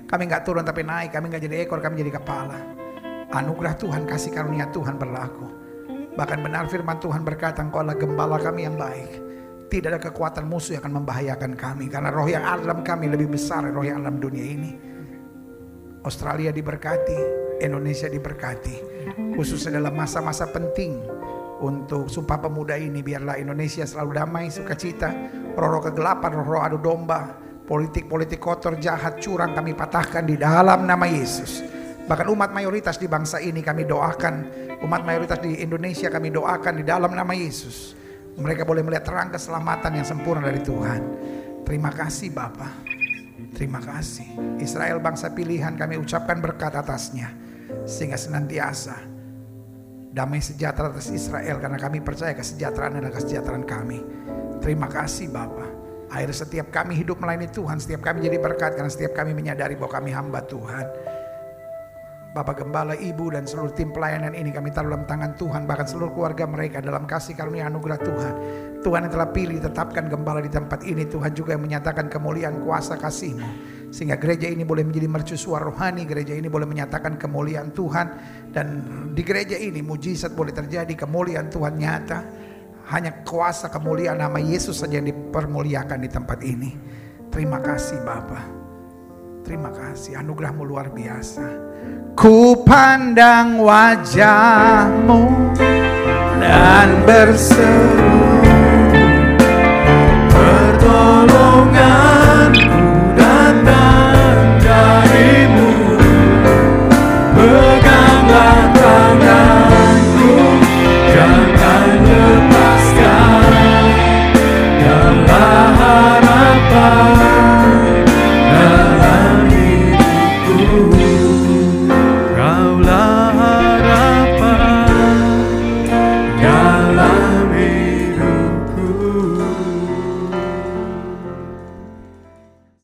Kami nggak turun tapi naik, kami nggak jadi ekor, kami jadi kepala. Anugerah Tuhan, kasih karunia Tuhan berlaku. Bahkan benar firman Tuhan berkata engkau adalah gembala kami yang baik. Tidak ada kekuatan musuh yang akan membahayakan kami. Karena roh yang ada dalam kami lebih besar dari roh yang ada dalam dunia ini. Australia diberkati, Indonesia diberkati. Khususnya dalam masa-masa penting untuk sumpah pemuda ini biarlah Indonesia selalu damai, sukacita, roh-roh kegelapan, roh-roh adu domba Politik-politik kotor, jahat, curang kami patahkan di dalam nama Yesus. Bahkan umat mayoritas di bangsa ini kami doakan, umat mayoritas di Indonesia kami doakan di dalam nama Yesus. Mereka boleh melihat terang keselamatan yang sempurna dari Tuhan. Terima kasih Bapa. Terima kasih. Israel bangsa pilihan kami ucapkan berkat atasnya. Sehingga senantiasa damai sejahtera atas Israel karena kami percaya kesejahteraan adalah kesejahteraan kami. Terima kasih Bapak. Akhir setiap kami hidup melayani Tuhan, setiap kami jadi berkat karena setiap kami menyadari bahwa kami hamba Tuhan. Bapak Gembala, Ibu dan seluruh tim pelayanan ini kami taruh dalam tangan Tuhan bahkan seluruh keluarga mereka dalam kasih karunia anugerah Tuhan. Tuhan yang telah pilih tetapkan Gembala di tempat ini Tuhan juga yang menyatakan kemuliaan kuasa kasih-Mu sehingga gereja ini boleh menjadi mercusuar rohani, gereja ini boleh menyatakan kemuliaan Tuhan. Dan di gereja ini mujizat boleh terjadi, kemuliaan Tuhan nyata. Hanya kuasa kemuliaan nama Yesus saja yang dipermuliakan di tempat ini. Terima kasih Bapak. Terima kasih, anugerahmu luar biasa. Ku pandang wajahmu dan berseru pertolonganmu.